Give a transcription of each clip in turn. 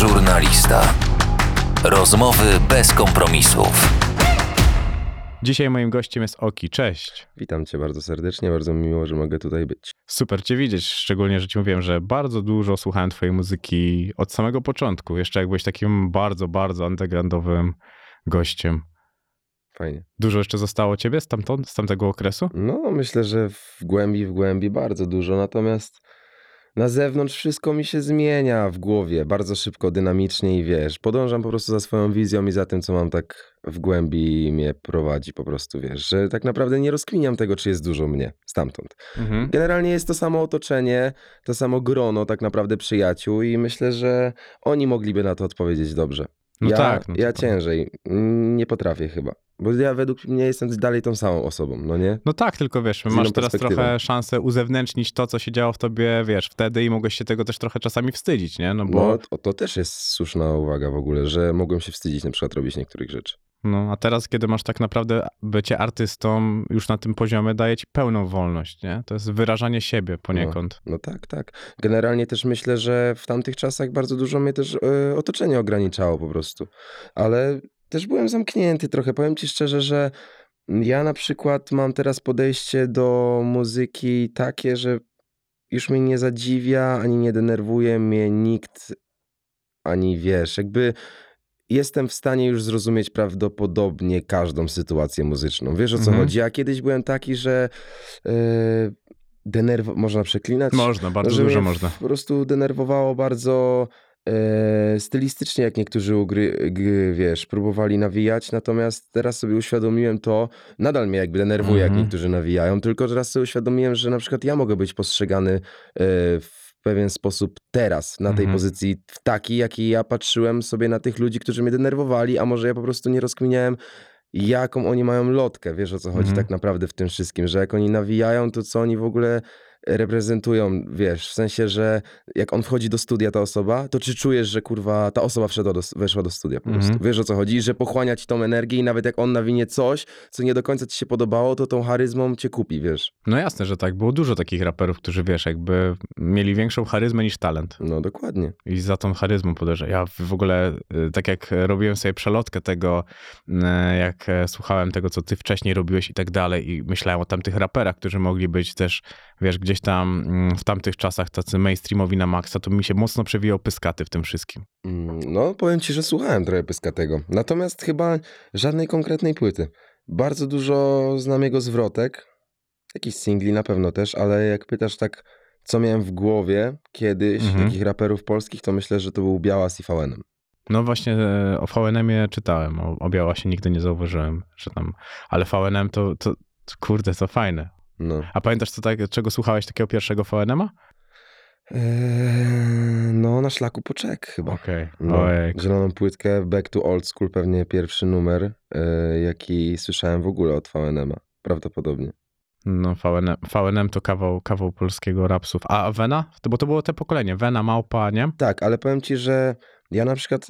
Żurnalista. Rozmowy bez kompromisów. Dzisiaj moim gościem jest Oki. Cześć. Witam cię bardzo serdecznie, bardzo mi miło, że mogę tutaj być. Super cię widzieć, szczególnie, że ci mówiłem, że bardzo dużo słuchałem twojej muzyki od samego początku. Jeszcze jak byłeś takim bardzo, bardzo undergroundowym gościem. Fajnie. Dużo jeszcze zostało ciebie z, tamtego okresu? No, myślę, że w głębi, w głębi bardzo dużo, natomiast na zewnątrz wszystko mi się zmienia w głowie, bardzo szybko, dynamicznie i wiesz, podążam po prostu za swoją wizją i za tym, co mam tak w głębi mnie prowadzi po prostu, wiesz, że tak naprawdę nie rozkminiam tego, czy jest dużo mnie stamtąd. Mhm. Generalnie jest to samo otoczenie, to samo grono tak naprawdę przyjaciół i myślę, że oni mogliby na to odpowiedzieć dobrze. No ja, tak. No ja prawda. ciężej. Nie potrafię chyba. Bo ja według mnie jestem dalej tą samą osobą, no nie? No tak, tylko wiesz, masz teraz trochę szansę uzewnętrznić to, co się działo w tobie, wiesz, wtedy i mogłeś się tego też trochę czasami wstydzić, nie? No bo, No to, to też jest słuszna uwaga w ogóle, że mogłem się wstydzić na przykład robić niektórych rzeczy. No a teraz, kiedy masz tak naprawdę bycie artystą już na tym poziomie, daje ci pełną wolność, nie? To jest wyrażanie siebie poniekąd. No tak, tak. Generalnie też myślę, że w tamtych czasach bardzo dużo mnie też e, otoczenie ograniczało po prostu. Ale też byłem zamknięty trochę. Powiem ci szczerze, że ja na przykład mam teraz podejście do muzyki takie, że już mnie nie zadziwia, ani nie denerwuje mnie nikt, ani wiesz, jakby jestem w stanie już zrozumieć prawdopodobnie każdą sytuację muzyczną. Wiesz o co Mhm. chodzi? Ja kiedyś byłem taki, że yy, denerw... można przeklinać? Można, bardzo No, dużo można. Po prostu denerwowało bardzo e, stylistycznie, jak niektórzy ugry, g, wiesz, próbowali nawijać, natomiast teraz sobie uświadomiłem to, nadal mnie jakby denerwuje, Mhm. jak niektórzy nawijają, tylko teraz sobie uświadomiłem, że na przykład ja mogę być postrzegany e, w pewien sposób teraz, na tej Mhm. pozycji, w taki, jaki ja patrzyłem sobie na tych ludzi, którzy mnie denerwowali, a może ja po prostu nie rozkminiałem, jaką oni mają lotkę, wiesz o co chodzi Mhm. tak naprawdę w tym wszystkim, że jak oni nawijają, to co oni w ogóle reprezentują, wiesz, w sensie, że jak on wchodzi do studia, ta osoba, to czy czujesz, że kurwa ta osoba wszedła do, weszła do studia po prostu. Mhm. Wiesz o co chodzi? Że pochłania ci tą energię i nawet jak on nawinie coś, co nie do końca ci się podobało, to tą charyzmą cię kupi, wiesz. No jasne, że tak. Było dużo takich raperów, którzy, wiesz, jakby mieli większą charyzmę niż talent. No dokładnie. I za tą charyzmą podejrzewam. Ja w ogóle, y, tak jak robiłem sobie przelotkę tego, y, jak e, słuchałem tego, co ty wcześniej robiłeś i tak dalej i myślałem o tamtych raperach, którzy mogli być też, wiesz, gdzieś tam mm, w tamtych czasach tacy mainstreamowi na maksa, to mi się mocno przewijał pyskaty w tym wszystkim. Mm, No, powiem ci, że słuchałem trochę Pyskatego. Natomiast chyba żadnej konkretnej płyty. Bardzo dużo znam jego zwrotek. Jakiś singli na pewno też, ale jak pytasz tak, co miałem w głowie kiedyś, Mhm. takich raperów polskich, to myślę, że to był Biała z IVN-em. No właśnie e, o VNM-ie czytałem, o, o Biała się nigdy nie zauważyłem, że tam, ale VNM to, to, to kurde, to fajne. No. A pamiętasz, co tak, czego słuchałeś takiego pierwszego VNM-a? Eee, no, na szlaku poczek chyba. Okej, No, ojej. zieloną płytkę, Back to Old School, pewnie pierwszy numer, e, jaki słyszałem w ogóle od VNM-a. Prawdopodobnie. No, VNM, VNM to kawał, kawał polskiego rapsów. A Vena? To, bo to było te pokolenie. Vena, Małpa, nie? Tak, ale powiem ci, że ja na przykład.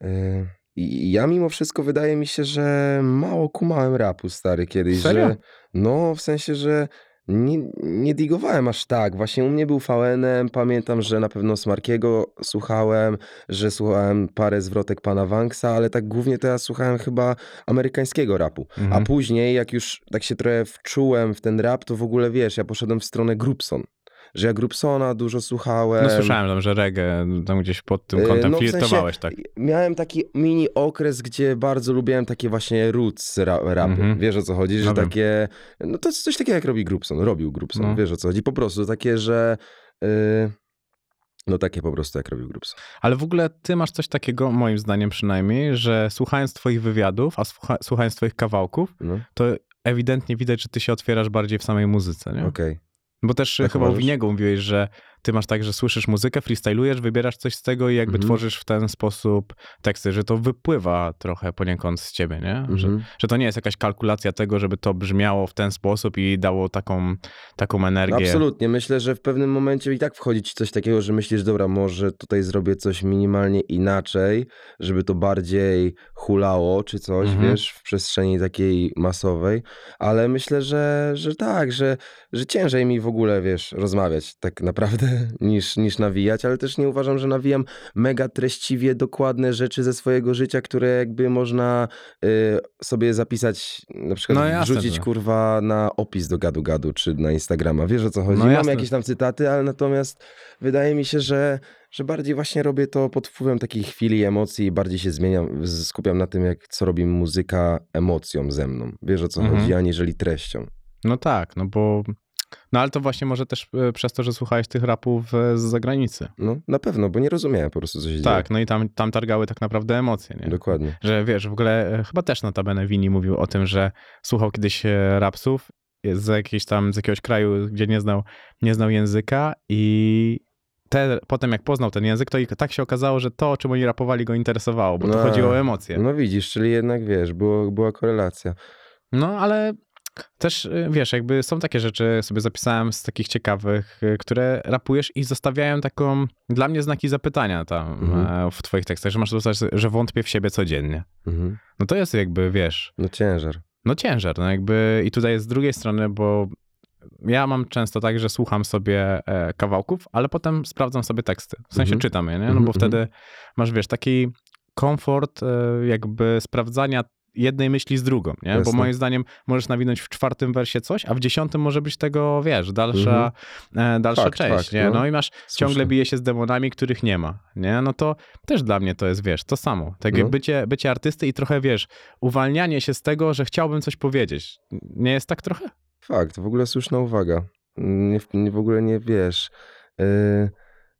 Yy, i- ja mimo wszystko wydaje mi się, że mało kumałem rapu stary kiedyś. Serio? Że, no, w sensie, że nie, nie digowałem aż tak. Właśnie u mnie był VN-em, pamiętam, że na pewno Smarkiego słuchałem, że słuchałem parę zwrotek pana Wanksa, ale tak głównie to ja słuchałem chyba amerykańskiego rapu. A Mhm. później, jak już tak się trochę wczułem w ten rap, to w ogóle wiesz, ja poszedłem w stronę Grupson. Że ja Grupsona dużo słuchałem. No słyszałem tam, że reggae tam gdzieś pod tym E, kątem no, w sensie- flirtowałeś, tak? Miałem taki mini okres, gdzie bardzo lubiłem takie właśnie roots ra rapy. Mhm. Wiesz o co chodzi? Że No wiem. takie. No to jest coś takiego jak robi Grupson. Robił Grupson. No. Wiesz o co chodzi? Po prostu takie, że. y, no takie po prostu jak robił Grupson. Ale w ogóle ty masz coś takiego, moim zdaniem przynajmniej, że słuchając twoich wywiadów, a słucha, słuchając twoich kawałków, No, to ewidentnie widać, że ty się otwierasz bardziej w samej muzyce, nie? okej. Bo też Tak chyba u uważasz? Winiego mówiłeś, że ty masz tak, że słyszysz muzykę, freestylujesz, wybierasz coś z tego i jakby Mhm. tworzysz w ten sposób teksty, że to wypływa trochę poniekąd z ciebie, nie? Że, Mhm. że to nie jest jakaś kalkulacja tego, żeby to brzmiało w ten sposób i dało taką, taką No energię. absolutnie. Myślę, że w pewnym momencie i tak wchodzi ci coś takiego, że myślisz, dobra, może tutaj zrobię coś minimalnie inaczej, żeby to bardziej hulało czy coś, Mhm. wiesz, w przestrzeni takiej masowej, ale myślę, że, że tak, że, że ciężej mi w ogóle, wiesz, rozmawiać tak naprawdę niż, niż nawijać, ale też nie uważam, że nawijam mega treściwie dokładne rzeczy ze swojego życia, które jakby można y, sobie zapisać, na przykład No jasne, wrzucić że- kurwa na opis do gadu gadu czy na Instagrama. Wiesz o co chodzi? No Mam jasne. jakieś tam cytaty, ale natomiast wydaje mi się, że, że bardziej właśnie robię to pod wpływem takiej chwili, emocji i bardziej się zmieniam, skupiam na tym, jak co robi muzyka emocją ze mną. Wiesz o co Mhm. chodzi, aniżeli treścią. No tak, no bo... No ale to właśnie może też e, przez to, że słuchałeś tych rapów e, z zagranicy. No na pewno, bo nie rozumiałem po prostu, co się Tak, no i tam, tam targały tak naprawdę emocje, nie? dzieje. Dokładnie. Że wiesz, w ogóle e, chyba też notabene Wini mówił o tym, że słuchał kiedyś rapsów z jakiejś tam, z jakiegoś kraju, gdzie nie znał, nie znał języka i te, potem jak poznał ten język, to i tak się okazało, że to, o czym oni rapowali go interesowało, bo to No, chodziło o emocje. No widzisz, czyli jednak wiesz, było, była korelacja. No, ale też, y, wiesz, jakby są takie rzeczy, sobie zapisałem z takich ciekawych, y, które rapujesz i zostawiają taką, dla mnie znaki zapytania tam Mhm. e, w twoich tekstach, że masz dostać, że wątpię w siebie codziennie. Mhm. No to jest jakby, wiesz, No ciężar. no ciężar, no jakby i tutaj z drugiej strony, bo ja mam często tak, że słucham sobie e, kawałków, ale potem sprawdzam sobie teksty, w sensie Mhm. czytam je, nie? No Mhm, bo mhm. wtedy masz, wiesz, taki komfort e, jakby sprawdzania jednej myśli z drugą, nie? Bo Jasne. moim zdaniem możesz nawinąć w czwartym wersie coś, a w dziesiątym może być tego, wiesz, dalsza, e, dalsza Mhm. Część, nie? no. No i masz, ciągle bije się z demonami, których nie ma, nie? No to też dla mnie to jest, wiesz, to samo. Tak No. jak bycie, bycie artysty i trochę, wiesz, uwalnianie się z tego, że chciałbym coś powiedzieć. Nie jest tak trochę? Fakt, w ogóle słuszna uwaga. Nie, nie, w ogóle nie wiesz. Yy,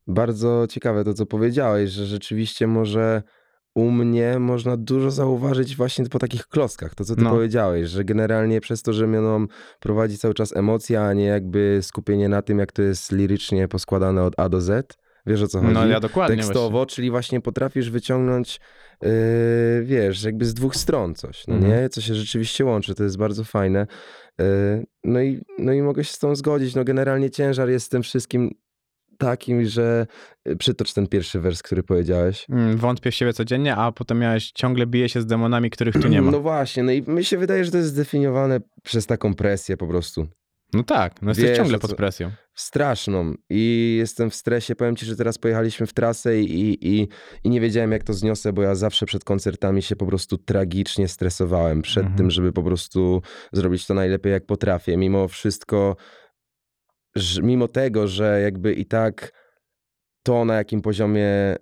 bardzo ciekawe to, co powiedziałeś, że rzeczywiście może u mnie można dużo zauważyć właśnie po takich kloskach. To, co ty No. powiedziałeś, że generalnie przez to, że mną prowadzi cały czas emocja, a nie jakby skupienie na tym, jak to jest lirycznie poskładane od A do Z. Wiesz o co chodzi? No ja dokładnie tekstowo, czyli właśnie potrafisz wyciągnąć, yy, wiesz, jakby z dwóch stron coś, no Mhm. nie? Co się rzeczywiście łączy, to jest bardzo fajne. Yy, no, i, no i mogę się z tą zgodzić, no generalnie ciężar jest z tym wszystkim takim, że yy, przytocz ten pierwszy wers, który powiedziałeś. Mm, Wątpię w siebie codziennie, a potem miałeś ciągle bije się z demonami, których tu nie ma. No właśnie, no i mi się wydaje, że to jest zdefiniowane przez taką presję po prostu. No tak, no jesteś Wiesz, ciągle pod presją. straszną i jestem w stresie. Powiem ci, że teraz pojechaliśmy w trasę i, i, i nie wiedziałem, jak to zniosę, bo ja zawsze przed koncertami się po prostu tragicznie stresowałem przed Mhm. tym, żeby po prostu zrobić to najlepiej, jak potrafię. Mimo wszystko, że, mimo tego, że jakby i tak to, na jakim poziomie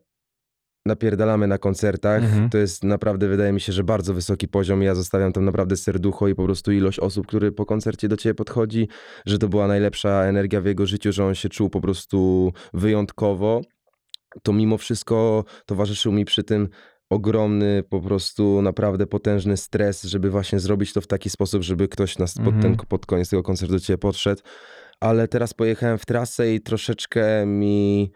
napierdalamy na koncertach, Mhm. to jest naprawdę, wydaje mi się, że bardzo wysoki poziom. Ja zostawiam tam naprawdę serducho i po prostu ilość osób, które po koncercie do ciebie podchodzi, że to była najlepsza energia w jego życiu, że on się czuł po prostu wyjątkowo, to mimo wszystko towarzyszył mi przy tym ogromny, po prostu naprawdę potężny stres, żeby właśnie zrobić to w taki sposób, żeby ktoś nas pod, Mhm. ten, pod koniec tego koncertu do ciebie podszedł. Ale teraz pojechałem w trasę i troszeczkę mi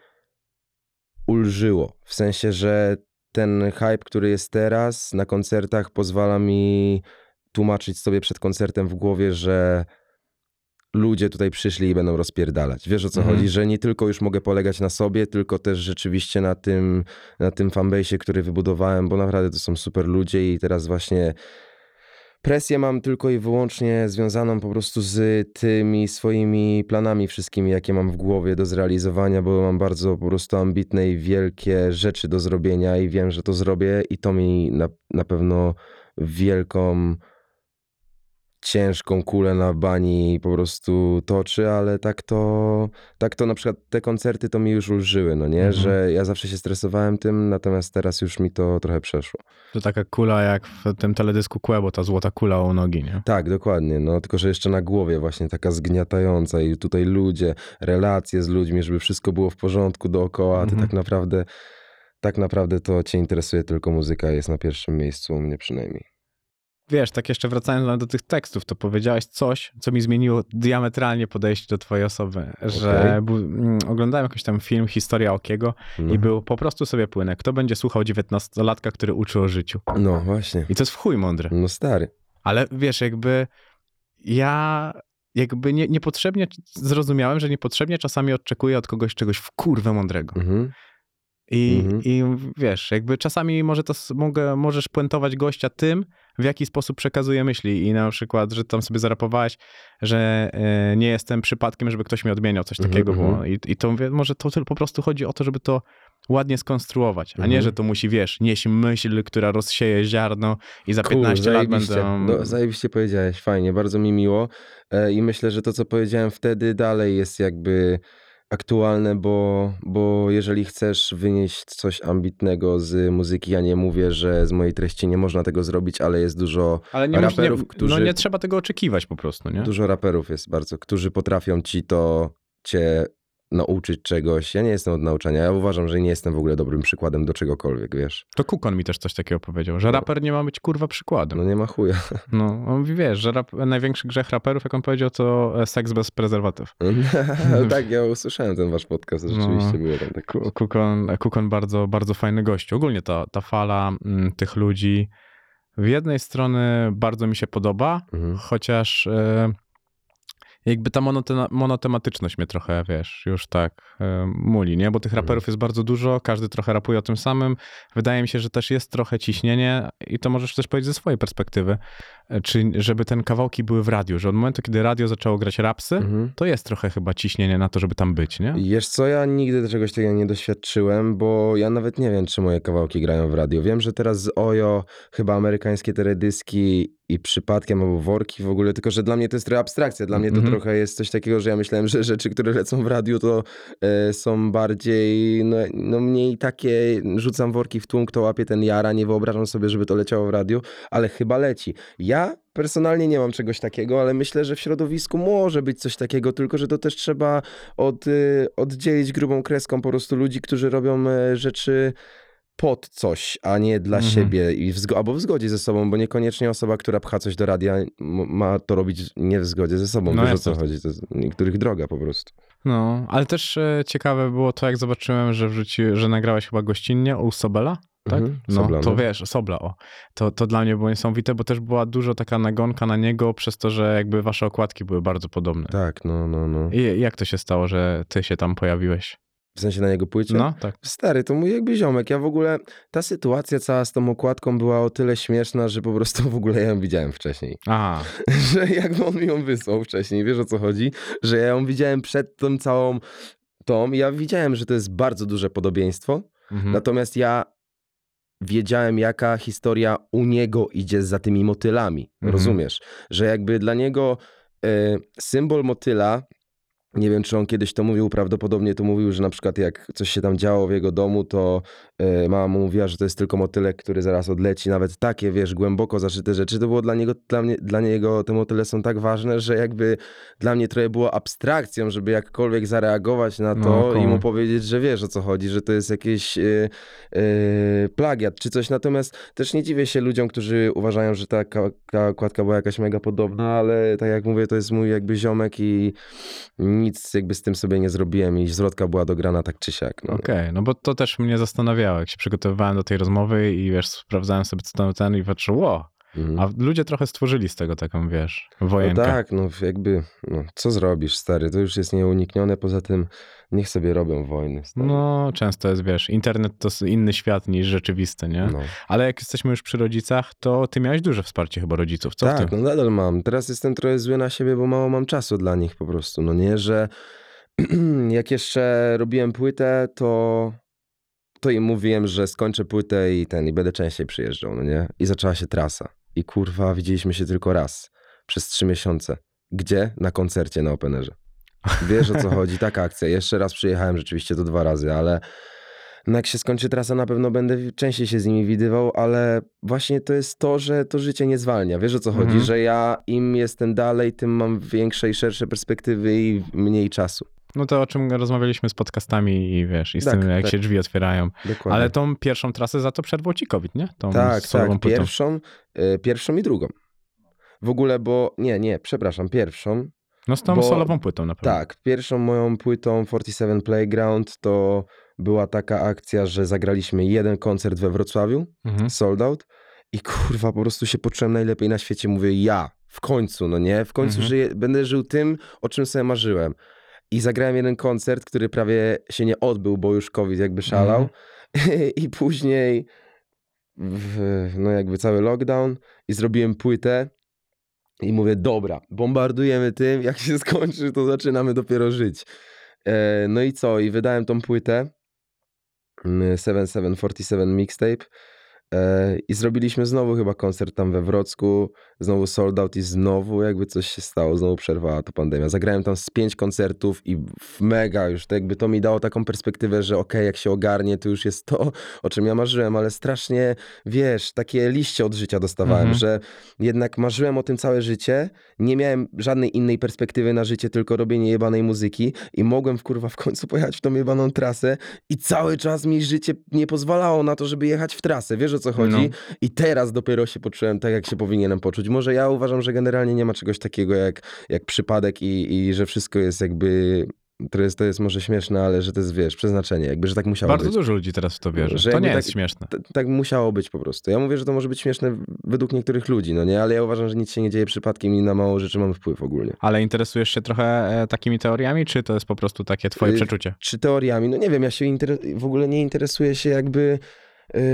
ulżyło. W sensie, że ten hype, który jest teraz na koncertach, pozwala mi tłumaczyć sobie przed koncertem w głowie, że ludzie tutaj przyszli i będą rozpierdalać. Wiesz o co Mhm. chodzi? Że nie tylko już mogę polegać na sobie, tylko też rzeczywiście na tym, na tym fanbase'ie, który wybudowałem, bo naprawdę to są super ludzie i teraz właśnie presję mam tylko i wyłącznie związaną po prostu z tymi swoimi planami wszystkimi, jakie mam w głowie do zrealizowania, bo mam bardzo po prostu ambitne i wielkie rzeczy do zrobienia i wiem, że to zrobię i to mi na, na pewno wielką ciężką kulę na bani po prostu toczy, ale tak to, tak to na przykład te koncerty to mi już ulżyły, no nie, Mhm. że ja zawsze się stresowałem tym, natomiast teraz już mi to trochę przeszło. To taka kula jak w tym teledysku Kłebo, ta złota kula u nogi, nie? Tak, dokładnie, no tylko, że jeszcze na głowie właśnie taka zgniatająca i tutaj ludzie, relacje z ludźmi, żeby wszystko było w porządku dookoła, a ty Mhm. tak naprawdę, tak naprawdę to cię interesuje tylko muzyka, jest na pierwszym miejscu u mnie przynajmniej. Wiesz, tak jeszcze wracając do tych tekstów, to powiedziałeś coś, co mi zmieniło diametralnie podejście do twojej osoby, że Okej. bu- mm, oglądałem jakiś tam film, Historia Okiego No, i był po prostu sobie płynę. Kto będzie słuchał dziewiętnastolatka, który uczy o życiu? no właśnie, I to jest w chuj mądre. no stary. Ale wiesz, jakby ja jakby nie, niepotrzebnie zrozumiałem, że niepotrzebnie czasami oczekuję od kogoś czegoś w kurwę mądrego. Mhm. I, Mhm. I wiesz, jakby czasami może to mogę, możesz puentować gościa tym, w jaki sposób przekazuje myśli. I na przykład, że tam sobie zarapowałeś, że e, nie jestem przypadkiem, żeby ktoś mi odmieniał, coś Mhm, takiego mhm. I, I to mówię, może to tylko po prostu chodzi o to, żeby to ładnie skonstruować, a nie, Mhm. że to musi, wiesz, nieść myśl, która rozsieje ziarno i za Cool, 15 lat zajebiście. będą... No, zajebiście powiedziałeś, fajnie, bardzo mi miło. E, I myślę, że to, co powiedziałem wtedy, dalej jest jakby aktualne, bo, bo jeżeli chcesz wynieść coś ambitnego z muzyki, ja nie mówię, że z mojej treści nie można tego zrobić, ale jest dużo, Ale nie, raperów, nie, którzy- no nie trzeba tego oczekiwać po prostu, nie? dużo raperów jest bardzo, którzy potrafią ci to, cię nauczyć czegoś. Ja nie jestem od nauczania, ja uważam, że nie jestem w ogóle dobrym przykładem do czegokolwiek, wiesz. To Kukon mi też coś takiego powiedział, że No. raper nie ma być kurwa przykładem. No nie ma chuja. No, on mówi, wiesz, że rap, największy grzech raperów, jak on powiedział, to e, seks bez prezerwatyw. tak, ja usłyszałem ten wasz podcast, rzeczywiście No. było tam tak. Ku- Kukon, Kukon bardzo, bardzo fajny gość. Ogólnie ta, ta fala mm, tych ludzi w jednej strony bardzo mi się podoba, Mhm. chociaż e, jakby ta monotematyczność mnie trochę, wiesz, już tak e, muli, nie? Bo tych Mhm. raperów jest bardzo dużo, każdy trochę rapuje o tym samym. Wydaje mi się, że też jest trochę ciśnienie i to możesz też powiedzieć ze swojej perspektywy, e, czy żeby ten kawałki były w radiu, że od momentu, kiedy radio zaczęło grać rapsy, Mhm. to jest trochę chyba ciśnienie na to, żeby tam być, nie? Wiesz co, ja nigdy czegoś takiego nie doświadczyłem, bo ja nawet nie wiem, czy moje kawałki grają w radio. Wiem, że teraz z Ojo chyba amerykańskie teledyski i przypadkiem albo worki w ogóle, tylko że dla mnie to jest trochę abstrakcja. Dla mnie to Mhm. trochę jest coś takiego, że ja myślałem, że rzeczy, które lecą w radiu, to e, są bardziej, no, no mniej takie, rzucam worki w tłum, kto łapie ten jara, nie wyobrażam sobie, żeby to leciało w radiu, ale chyba leci. Ja personalnie nie mam czegoś takiego, ale myślę, że w środowisku może być coś takiego, tylko że to też trzeba od, y, oddzielić grubą kreską po prostu ludzi, którzy robią e, rzeczy pod coś, a nie dla Mhm. siebie i w zgo- albo w zgodzie ze sobą, bo niekoniecznie osoba, która pcha coś do radia ma to robić nie w zgodzie ze sobą. No Wiesz o co chodzi, to jest niektórych droga po prostu. No, ale też e, ciekawe było to, jak zobaczyłem, że wrzuci, że nagrałeś chyba gościnnie u Sobela, tak? Mhm, No, Sobla, to no. wiesz, Sobla, o. To, to dla mnie było niesamowite, bo też była dużo taka nagonka na niego przez to, że jakby wasze okładki były bardzo podobne. Tak, no, no, no. I jak to się stało, że ty się tam pojawiłeś? W sensie na jego płycie? No, tak. Stary, to mój jakby ziomek. Ja w ogóle, ta sytuacja cała z tą okładką była o tyle śmieszna, że po prostu w ogóle ja ją widziałem wcześniej. Aha, że jakby on mi ją wysłał wcześniej, wiesz o co chodzi? Że ja ją widziałem przed tą całą tą, ja widziałem, że to jest bardzo duże podobieństwo, mhm. natomiast ja wiedziałem, jaka historia u niego idzie za tymi motylami, Mhm. rozumiesz? Że jakby dla niego e, symbol motyla, nie wiem, czy on kiedyś to mówił, prawdopodobnie to mówił, że na przykład jak coś się tam działo w jego domu, to e, mama mu mówiła, że to jest tylko motylek, który zaraz odleci. Nawet takie, wiesz, głęboko zaszyte rzeczy, to było dla niego, dla, mnie, dla niego te motyle są tak ważne, że jakby dla mnie trochę było abstrakcją, żeby jakkolwiek zareagować na No, to i mu powiedzieć, że wiesz o co chodzi, że to jest jakiś e, e, plagiat czy coś. Natomiast też nie dziwię się ludziom, którzy uważają, że ta, ka- ta okładka była jakaś mega podobna, ale tak jak mówię, to jest mój jakby ziomek i nic jakby z tym sobie nie zrobiłem i zwrotka była dograna tak czy siak. No. Okej, no bo to też mnie zastanawiało, jak się przygotowywałem do tej rozmowy i wiesz, sprawdzałem sobie co tam ten i patrzyłem, o, Mhm. a ludzie trochę stworzyli z tego taką, wiesz, No wojenkę. tak, no jakby, no, co zrobisz, stary, to już jest nieuniknione, poza tym niech sobie robią wojny. Stary. No, często jest, wiesz, internet to inny świat niż rzeczywisty, nie? No. Ale jak jesteśmy już przy rodzicach, to ty miałeś duże wsparcie chyba rodziców, co w tak, tym? no nadal mam. Teraz jestem trochę zły na siebie, bo mało mam czasu dla nich po prostu. No nie, że jak jeszcze robiłem płytę, to to im mówiłem, że skończę płytę i ten, i będę częściej przyjeżdżał, no nie? I zaczęła się trasa. I kurwa, widzieliśmy się tylko raz. Przez trzy miesiące. Gdzie? Na koncercie na Openerze. Wiesz o co chodzi? Taka akcja. Jeszcze raz przyjechałem, rzeczywiście to dwa razy, ale no jak się skończy trasa, na pewno będę częściej się z nimi widywał, ale właśnie to jest to, że to życie nie zwalnia. Wiesz o co chodzi? Mhm. Że ja im jestem dalej, tym mam większe i szersze perspektywy i mniej czasu. No to o czym rozmawialiśmy z podcastami i wiesz, i z Tak, tym jak tak. się drzwi otwierają. Dokładnie. Ale tą pierwszą trasę za to przerwał ci COVID, nie? Tą Tak, tak. Pierwszą, y, pierwszą i drugą. W ogóle, bo nie, nie, przepraszam, pierwszą. No z tą bo- solową płytą na pewno. Tak, pierwszą moją płytą 47 Playground to była taka akcja, że zagraliśmy jeden koncert we Wrocławiu, Mhm. sold out i kurwa, po prostu się poczułem najlepiej na świecie. Mówię, ja, w końcu, no nie? W końcu Mhm. żyję, będę żył tym, o czym sobie marzyłem. I zagrałem jeden koncert, który prawie się nie odbył, bo już COVID jakby szalał. Mhm. I później w, no jakby cały lockdown i zrobiłem płytę i mówię, dobra, bombardujemy tym, jak się skończy, to zaczynamy dopiero żyć. E, no i co? I wydałem tą płytę mm, 7747 mixtape e, i zrobiliśmy znowu chyba koncert tam we Wrocku, znowu sold out i znowu jakby coś się stało, znowu przerwała to pandemia. Zagrałem tam z pięć koncertów i w mega już, to jakby to mi dało taką perspektywę, że okej, jak się ogarnie, to już jest to, o czym ja marzyłem, ale strasznie, wiesz, takie liście od życia dostawałem, Mhm. że jednak marzyłem o tym całe życie, nie miałem żadnej innej perspektywy na życie, tylko robienie jebanej muzyki i mogłem w kurwa w końcu pojechać w tą jebaną trasę i cały czas mi życie nie pozwalało na to, żeby jechać w trasę, wiesz o co chodzi? No. I teraz dopiero się poczułem tak, jak się powinienem poczuć. Może ja uważam, że generalnie nie ma czegoś takiego jak, jak przypadek i, i że wszystko jest jakby... To jest, to jest może śmieszne, ale że to jest, wiesz, przeznaczenie, jakby, że tak musiało Bardzo być. dużo ludzi teraz w to wierzy. Że to nie tak- jest śmieszne. Tak musiało być po prostu. Ja mówię, że to może być śmieszne według niektórych ludzi, no nie? Ale ja uważam, że nic się nie dzieje przypadkiem i na mało rzeczy mamy wpływ ogólnie. Ale interesujesz się trochę e, takimi teoriami, czy to jest po prostu takie twoje Y, przeczucie? Czy teoriami? No nie wiem, ja się inter- w ogóle nie interesuję się jakby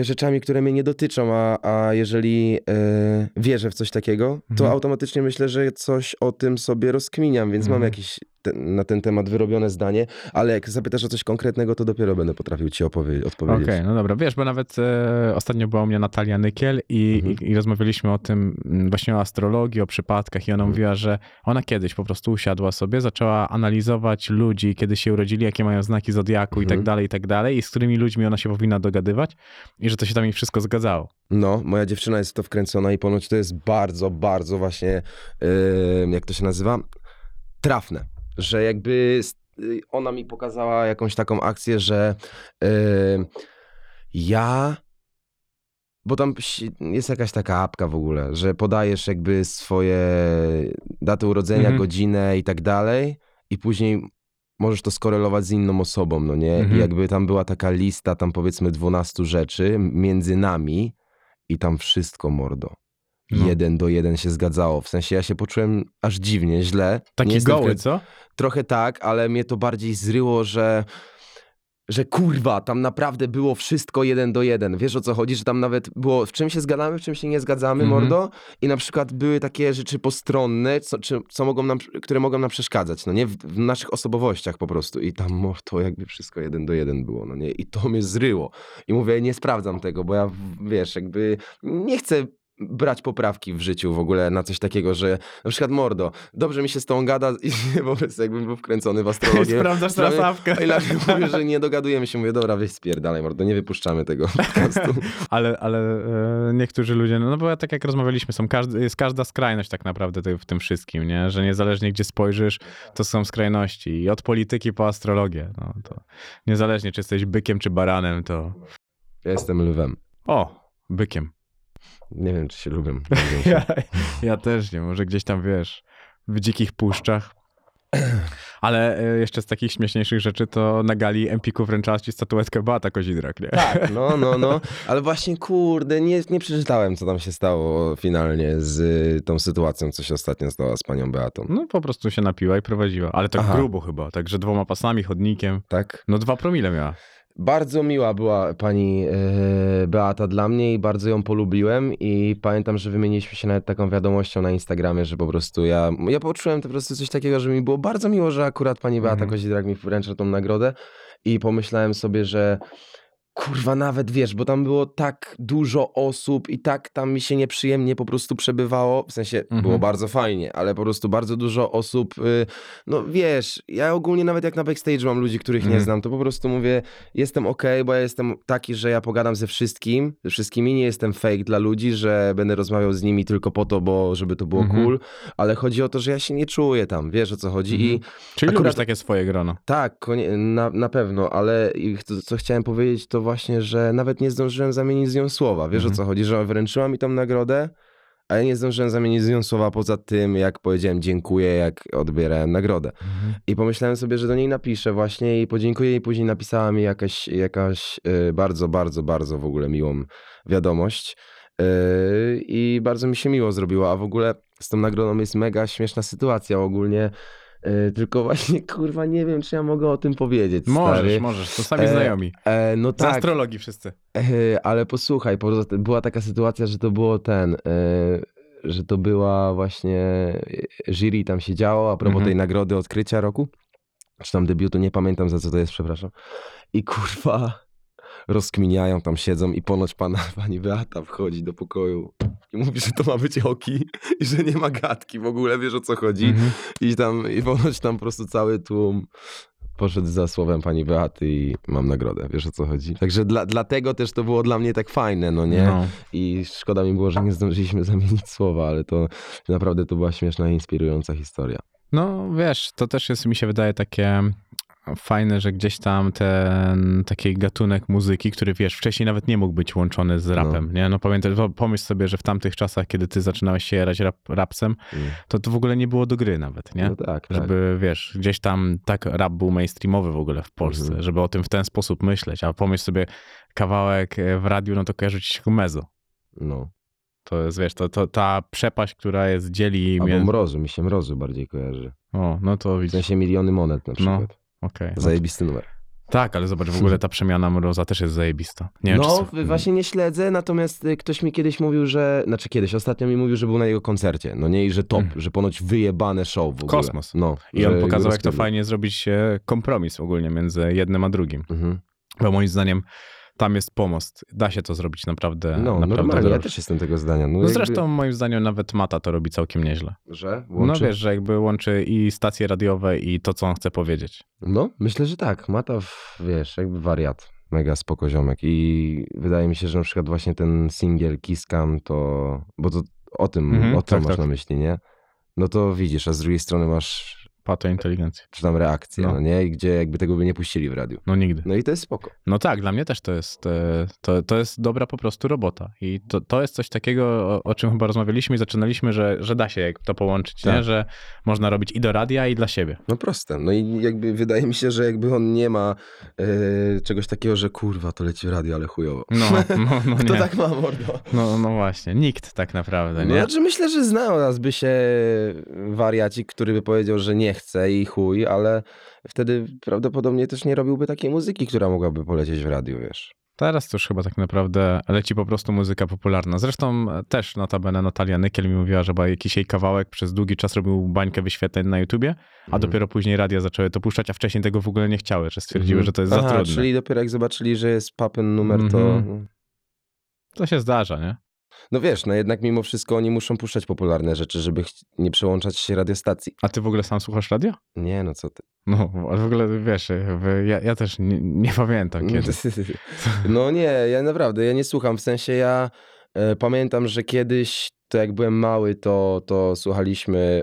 rzeczami, które mnie nie dotyczą, a, a jeżeli y, wierzę w coś takiego, to Mhm. automatycznie myślę, że coś o tym sobie rozkminiam, więc mam Mhm. Jakieś te, na ten temat wyrobione zdanie, ale jak zapytasz o coś konkretnego, to dopiero będę potrafił ci opowie- Okej, odpowiedzieć. no dobra. Wiesz, bo nawet e, ostatnio była u mnie Natalia Nykiel i, Mhm. i, i rozmawialiśmy o tym mm, właśnie o astrologii, o przypadkach i ona Mhm. mówiła, że ona kiedyś po prostu usiadła sobie, zaczęła analizować ludzi, kiedy się urodzili, jakie mają znaki zodiaku i tak Mhm. dalej, i tak dalej i z którymi ludźmi ona się powinna dogadywać i że to się tam jej wszystko zgadzało. No, moja dziewczyna jest w to wkręcona i ponoć to jest bardzo, bardzo właśnie, yy, jak to się nazywa? Trafne. Że jakby y, ona mi pokazała jakąś taką akcję, że yy, ja. Bo tam jest jakaś taka apka w ogóle, że podajesz jakby swoje daty urodzenia, Mhm. godzinę i tak dalej, i później możesz to skorelować z inną osobą, no nie? Mhm. I jakby tam była taka lista, tam powiedzmy 12 rzeczy między nami i tam wszystko mordo. No. Jeden do jeden się zgadzało. W sensie ja się poczułem aż dziwnie, źle. Nie Taki jestem goły, co? Trochę tak, ale mnie to bardziej zryło, że że kurwa, tam naprawdę było wszystko jeden do jeden. Wiesz o co chodzi? Że tam nawet było w czym się zgadzamy, w czym się nie zgadzamy, Mhm. mordo. I na przykład były takie rzeczy postronne, co, czy, co mogą nam, które mogą nam przeszkadzać, no nie? W, w naszych osobowościach po prostu. I tam to jakby wszystko jeden do jeden było, no nie? I to mnie zryło. I mówię, nie sprawdzam tego, bo ja, wiesz, jakby nie chcę brać poprawki w życiu w ogóle na coś takiego, że na przykład mordo, dobrze mi się z tą gada i po prostu jakbym był wkręcony w astrologię. Sprawdzasz trasawkę. a i mówię, że nie dogadujemy się. Mówię, dobra, weź spierdalaj, mordo, nie wypuszczamy tego podcastu. Ale, ale e, niektórzy ludzie, no, no bo tak jak rozmawialiśmy, są każdy, jest każda skrajność tak naprawdę w tym wszystkim, nie? Że niezależnie gdzie spojrzysz, to są skrajności. I od polityki po astrologię. No, to niezależnie czy jesteś bykiem czy baranem, to... Ja jestem lwem. O, bykiem. Nie wiem, czy się lubię. Ja, ja też nie, może gdzieś tam, wiesz, w dzikich puszczach. Ale e, jeszcze z takich śmieszniejszych rzeczy, to na gali Empiku wręczała ci statuetkę Beata Kozidrak, nie? Tak, no, no, no. Ale właśnie, kurde, nie, nie przeczytałem, co tam się stało finalnie z y, tą sytuacją, co się ostatnio stało z panią Beatą. No po prostu się napiła i prowadziła, ale tak Aha. grubo chyba, także dwoma pasami, chodnikiem. Tak? No dwa promile miała. Bardzo miła była pani e, Beata dla mnie i bardzo ją polubiłem i pamiętam, że wymieniliśmy się nawet taką wiadomością na Instagramie, że po prostu ja, ja poczułem po prostu coś takiego, że mi było bardzo miło, że akurat pani Beata Mhm. Kozidrak mi wręcza tą nagrodę i pomyślałem sobie, że kurwa nawet wiesz, bo tam było tak dużo osób i tak tam mi się nieprzyjemnie po prostu przebywało, w sensie Mhm. było bardzo fajnie, ale po prostu bardzo dużo osób, y, no wiesz, ja ogólnie nawet jak na backstage mam ludzi, których nie Mhm. znam, to po prostu mówię, jestem okej, bo ja jestem taki, że ja pogadam ze wszystkim, ze wszystkimi, nie jestem fake dla ludzi, że będę rozmawiał z nimi tylko po to, bo żeby to było Mhm. cool, ale chodzi o to, że ja się nie czuję tam, wiesz o co chodzi i Czyli Akurat- lubisz takie swoje grono. tak, na, na pewno, ale co chciałem powiedzieć, to właśnie, że nawet nie zdążyłem zamienić z nią słowa. Wiesz Mhm. o co chodzi, że wręczyła mi tą nagrodę, a ja nie zdążyłem zamienić z nią słowa poza tym, jak powiedziałem dziękuję, jak odbierałem nagrodę. I pomyślałem sobie, że do niej napiszę właśnie i podziękuję i później napisała mi jakaś, jakaś y, bardzo, bardzo, bardzo w ogóle miłą wiadomość. Y, I bardzo mi się miło zrobiło, a w ogóle z tą nagrodą jest mega śmieszna sytuacja ogólnie. E, tylko właśnie, kurwa, nie wiem, czy ja mogę o tym powiedzieć, Możesz, stary. możesz, to sami E, znajomi. E, no Z tak, astrologii wszyscy. e, ale posłuchaj, po, była taka sytuacja, że to było ten, e, że to była właśnie, jury tam się działo a propos Mhm. tej nagrody odkrycia roku, czy tam debiutu, nie pamiętam za co to jest, przepraszam. I kurwa, rozkminiają, tam siedzą i ponoć pana, pani Beata wchodzi do pokoju i mówi, że to ma być hoki i że nie ma gadki w ogóle, wiesz o co chodzi. Mhm. I tam, i ponoć tam po prostu cały tłum poszedł za słowem pani Beaty i mam nagrodę, wiesz o co chodzi. Także dla, dlatego też to było dla mnie tak fajne, no nie? No. I szkoda mi było, że nie zdążyliśmy zamienić słowa, ale to naprawdę to była śmieszna i inspirująca historia. No wiesz, to też jest, mi się wydaje, takie fajne, że gdzieś tam ten taki gatunek muzyki, który wiesz, wcześniej nawet nie mógł być łączony z rapem, nie? No pamiętaj, pomyśl sobie, że w tamtych czasach, kiedy ty zaczynałeś się jarać rap, rapsem, Mm. to to w ogóle nie było do gry nawet, nie? No tak, tak. Żeby, wiesz, gdzieś tam tak rap był mainstreamowy w ogóle w Polsce, Mhm. żeby o tym w ten sposób myśleć, a pomyśl sobie kawałek e, w radiu, no to kojarzy ci się mezo. No. To jest, wiesz, to, to ta przepaść, która jest, dzieli... Albo mrozu, mi się mrozu bardziej kojarzy. O, no to W widzisz, sensie miliony monet na No, przykład. Okej. No Zajebisty numer. Tak, ale zobacz, w ogóle ta przemiana Mroza też jest zajebista. Nie wiem, no, czy... właśnie nie śledzę, natomiast y, ktoś mi kiedyś mówił, że, znaczy kiedyś, ostatnio mi mówił, że był na jego koncercie, no nie, i że top, Mm. że ponoć wyjebane show w ogóle. Kosmos. No. I że on pokazał, jak to rozpierdol. fajnie zrobić e, kompromis ogólnie między jednym a drugim. Mhm. Bo moim zdaniem tam jest pomost. Da się to zrobić naprawdę, No, naprawdę normalnie, ja też jestem tego zdania. No, No jakby- zresztą moim zdaniem nawet Mata to robi całkiem nieźle. Że? No Łączy? wiesz, że jakby łączy i stacje radiowe i to, co on chce powiedzieć. No, myślę, że tak. Mata, w- wiesz, jakby wariat. Mega spoko ziomek. I wydaje mi się, że na przykład właśnie ten singiel Kiss Cam to... Bo to o tym, Mhm, o tym tak, masz tak. na myśli, nie? No to widzisz, a z drugiej strony masz Pato inteligencja. czy tam reakcję, no. No. nie? I gdzie jakby tego by nie puścili w radiu. No nigdy. No i to jest spoko. No tak, dla mnie też to jest, e, to, to jest dobra po prostu robota. I to, to jest coś takiego, o, o czym chyba rozmawialiśmy i zaczynaliśmy, że, że da się to połączyć, Tak. nie? że można robić i do radia, i dla siebie. No proste. No i jakby wydaje mi się, że jakby on nie ma e, czegoś takiego, że kurwa, to leci w radio, ale chujowo. No, no, no Kto nie. tak ma, mordo? No, no właśnie, nikt tak naprawdę, No, nie? znaczy myślę, że znalazłby się wariacik, który by powiedział, że nie chce i chuj, ale wtedy prawdopodobnie też nie robiłby takiej muzyki, która mogłaby polecieć w radiu, wiesz. Teraz to już chyba tak naprawdę leci po prostu muzyka popularna. Zresztą też notabene Natalia Nykiel mi mówiła, że jakiś jej kawałek przez długi czas robił bańkę wyświetleń na YouTubie, a Mhm. dopiero później radia zaczęły to puszczać, a wcześniej tego w ogóle nie chciały, że stwierdziły, Mhm. że to jest Aha, za trudne. czyli dopiero jak zobaczyli, że jest papen numer, to... Mhm. To się zdarza, nie? No wiesz, no jednak mimo wszystko oni muszą puszczać popularne rzeczy, żeby ch- nie przełączać się radiostacji. A ty w ogóle sam słuchasz radia? Nie, no co ty. No, w ogóle wiesz, jakby ja, ja też nie, nie pamiętam kiedy. No nie, ja naprawdę, ja nie słucham. W sensie ja e, pamiętam, że kiedyś, to jak byłem mały, to, to słuchaliśmy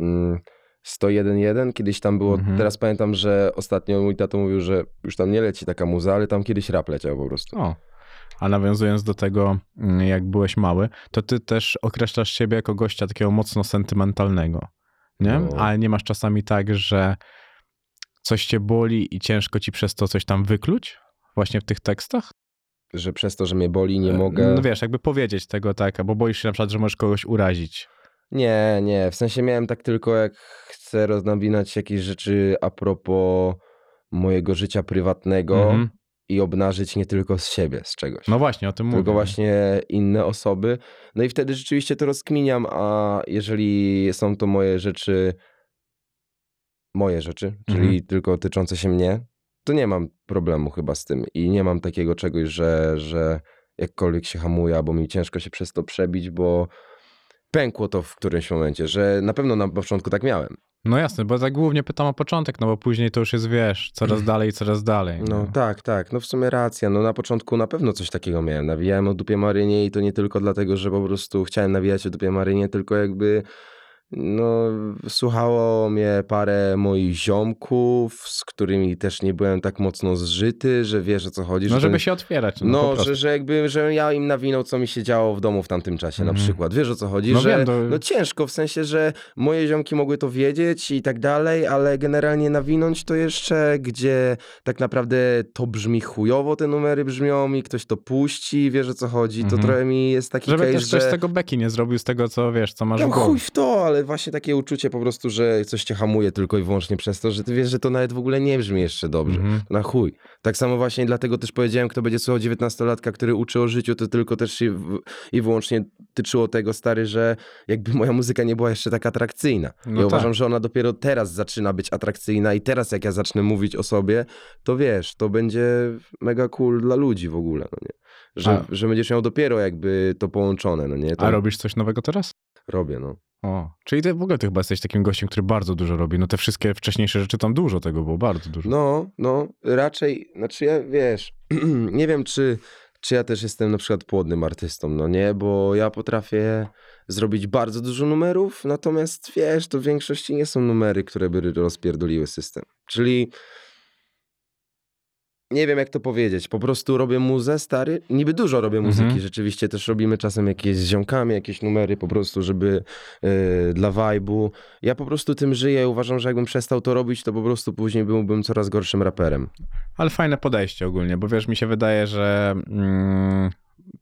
mm, 101.1, kiedyś tam było, Mhm. teraz pamiętam, że ostatnio mój tato mówił, że już tam nie leci taka muza, ale tam kiedyś rap leciał po prostu. O. A nawiązując do tego, mm, jak byłeś mały, to ty też określasz siebie jako gościa takiego mocno sentymentalnego, nie? No. Ale nie masz czasami tak, że coś cię boli i ciężko ci przez to coś tam wykluć? Właśnie w tych tekstach? Że przez to, że mnie boli, nie E, mogę... No wiesz, jakby powiedzieć tego tak, bo boisz się na przykład, że możesz kogoś urazić. Nie, nie, w sensie miałem tak tylko jak chcę roznawinać jakieś rzeczy a propos mojego życia prywatnego Mhm. I obnażyć nie tylko z siebie, z czegoś. No właśnie, o tym mówię. tylko właśnie inne osoby. No i wtedy rzeczywiście to rozkminiam, a jeżeli są to moje rzeczy, moje rzeczy, czyli Mhm. tylko tyczące się mnie, to nie mam problemu chyba z tym i nie mam takiego czegoś, że, że jakkolwiek się hamuję, albo mi ciężko się przez to przebić, bo pękło to w którymś momencie, że na pewno na początku tak miałem. No jasne, bo tak głównie pytam o początek, no bo później to już jest, wiesz, coraz dalej, coraz dalej. No tak, tak, no w sumie racja. No na początku na pewno coś takiego miałem. Nawijałem o dupie Marynie i to nie tylko dlatego, że po prostu chciałem nawijać o dupie Marynie, tylko jakby no słuchało mnie parę moich ziomków, z którymi też nie byłem tak mocno zżyty, że wiesz o co chodzi. No że żeby ten- się otwierać. No, No, że, że jakby, że ja im nawinął, co mi się działo w domu w tamtym czasie na Mhm. przykład. Wiesz o co chodzi? No że wiem, to- no ciężko, w sensie, że moje ziomki mogły to wiedzieć i tak dalej, ale generalnie nawinąć to jeszcze, gdzie tak naprawdę to brzmi chujowo, te numery brzmią i ktoś to puści, wiesz o co chodzi, to Mhm. trochę mi jest taki Żeby case, też ktoś że... z tego beki nie zrobił, z tego, co wiesz, co masz Tam w głowie. chuj w to, ale ale właśnie takie uczucie po prostu, że coś cię hamuje tylko i wyłącznie przez to, że ty wiesz, że to nawet w ogóle nie brzmi jeszcze dobrze. Mhm. Na chuj. Tak samo właśnie dlatego też powiedziałem, kto będzie słuchał 19-latka, który uczy o życiu, to tylko też się w, i wyłącznie tyczyło tego, stary, że jakby moja muzyka nie była jeszcze tak atrakcyjna. No ja tak. uważam, że ona dopiero teraz zaczyna być atrakcyjna i teraz jak ja zacznę mówić o sobie, to wiesz, to będzie mega cool dla ludzi w ogóle, no nie? Że, A- że będziesz miał dopiero jakby to połączone, no nie? To A robisz coś nowego teraz? robię, no. O, czyli ty w ogóle ty chyba jesteś takim gościem, który bardzo dużo robi. No te wszystkie wcześniejsze rzeczy, tam dużo tego było, bardzo dużo. No, no, raczej, znaczy ja, wiesz, nie wiem, czy, czy ja też jestem na przykład płodnym artystą, no nie, bo ja potrafię zrobić bardzo dużo numerów, natomiast wiesz, to w większości nie są numery, które by rozpierdoliły system. Czyli nie wiem jak to powiedzieć, po prostu robię muzę, stary, niby dużo robię muzyki, Mhm. rzeczywiście też robimy czasem jakieś z ziomkami, jakieś numery po prostu, żeby yy, dla vibe'u. Ja po prostu tym żyję, uważam, że jakbym przestał to robić, to po prostu później byłbym coraz gorszym raperem. Ale fajne podejście ogólnie, bo wiesz, mi się wydaje, że mm,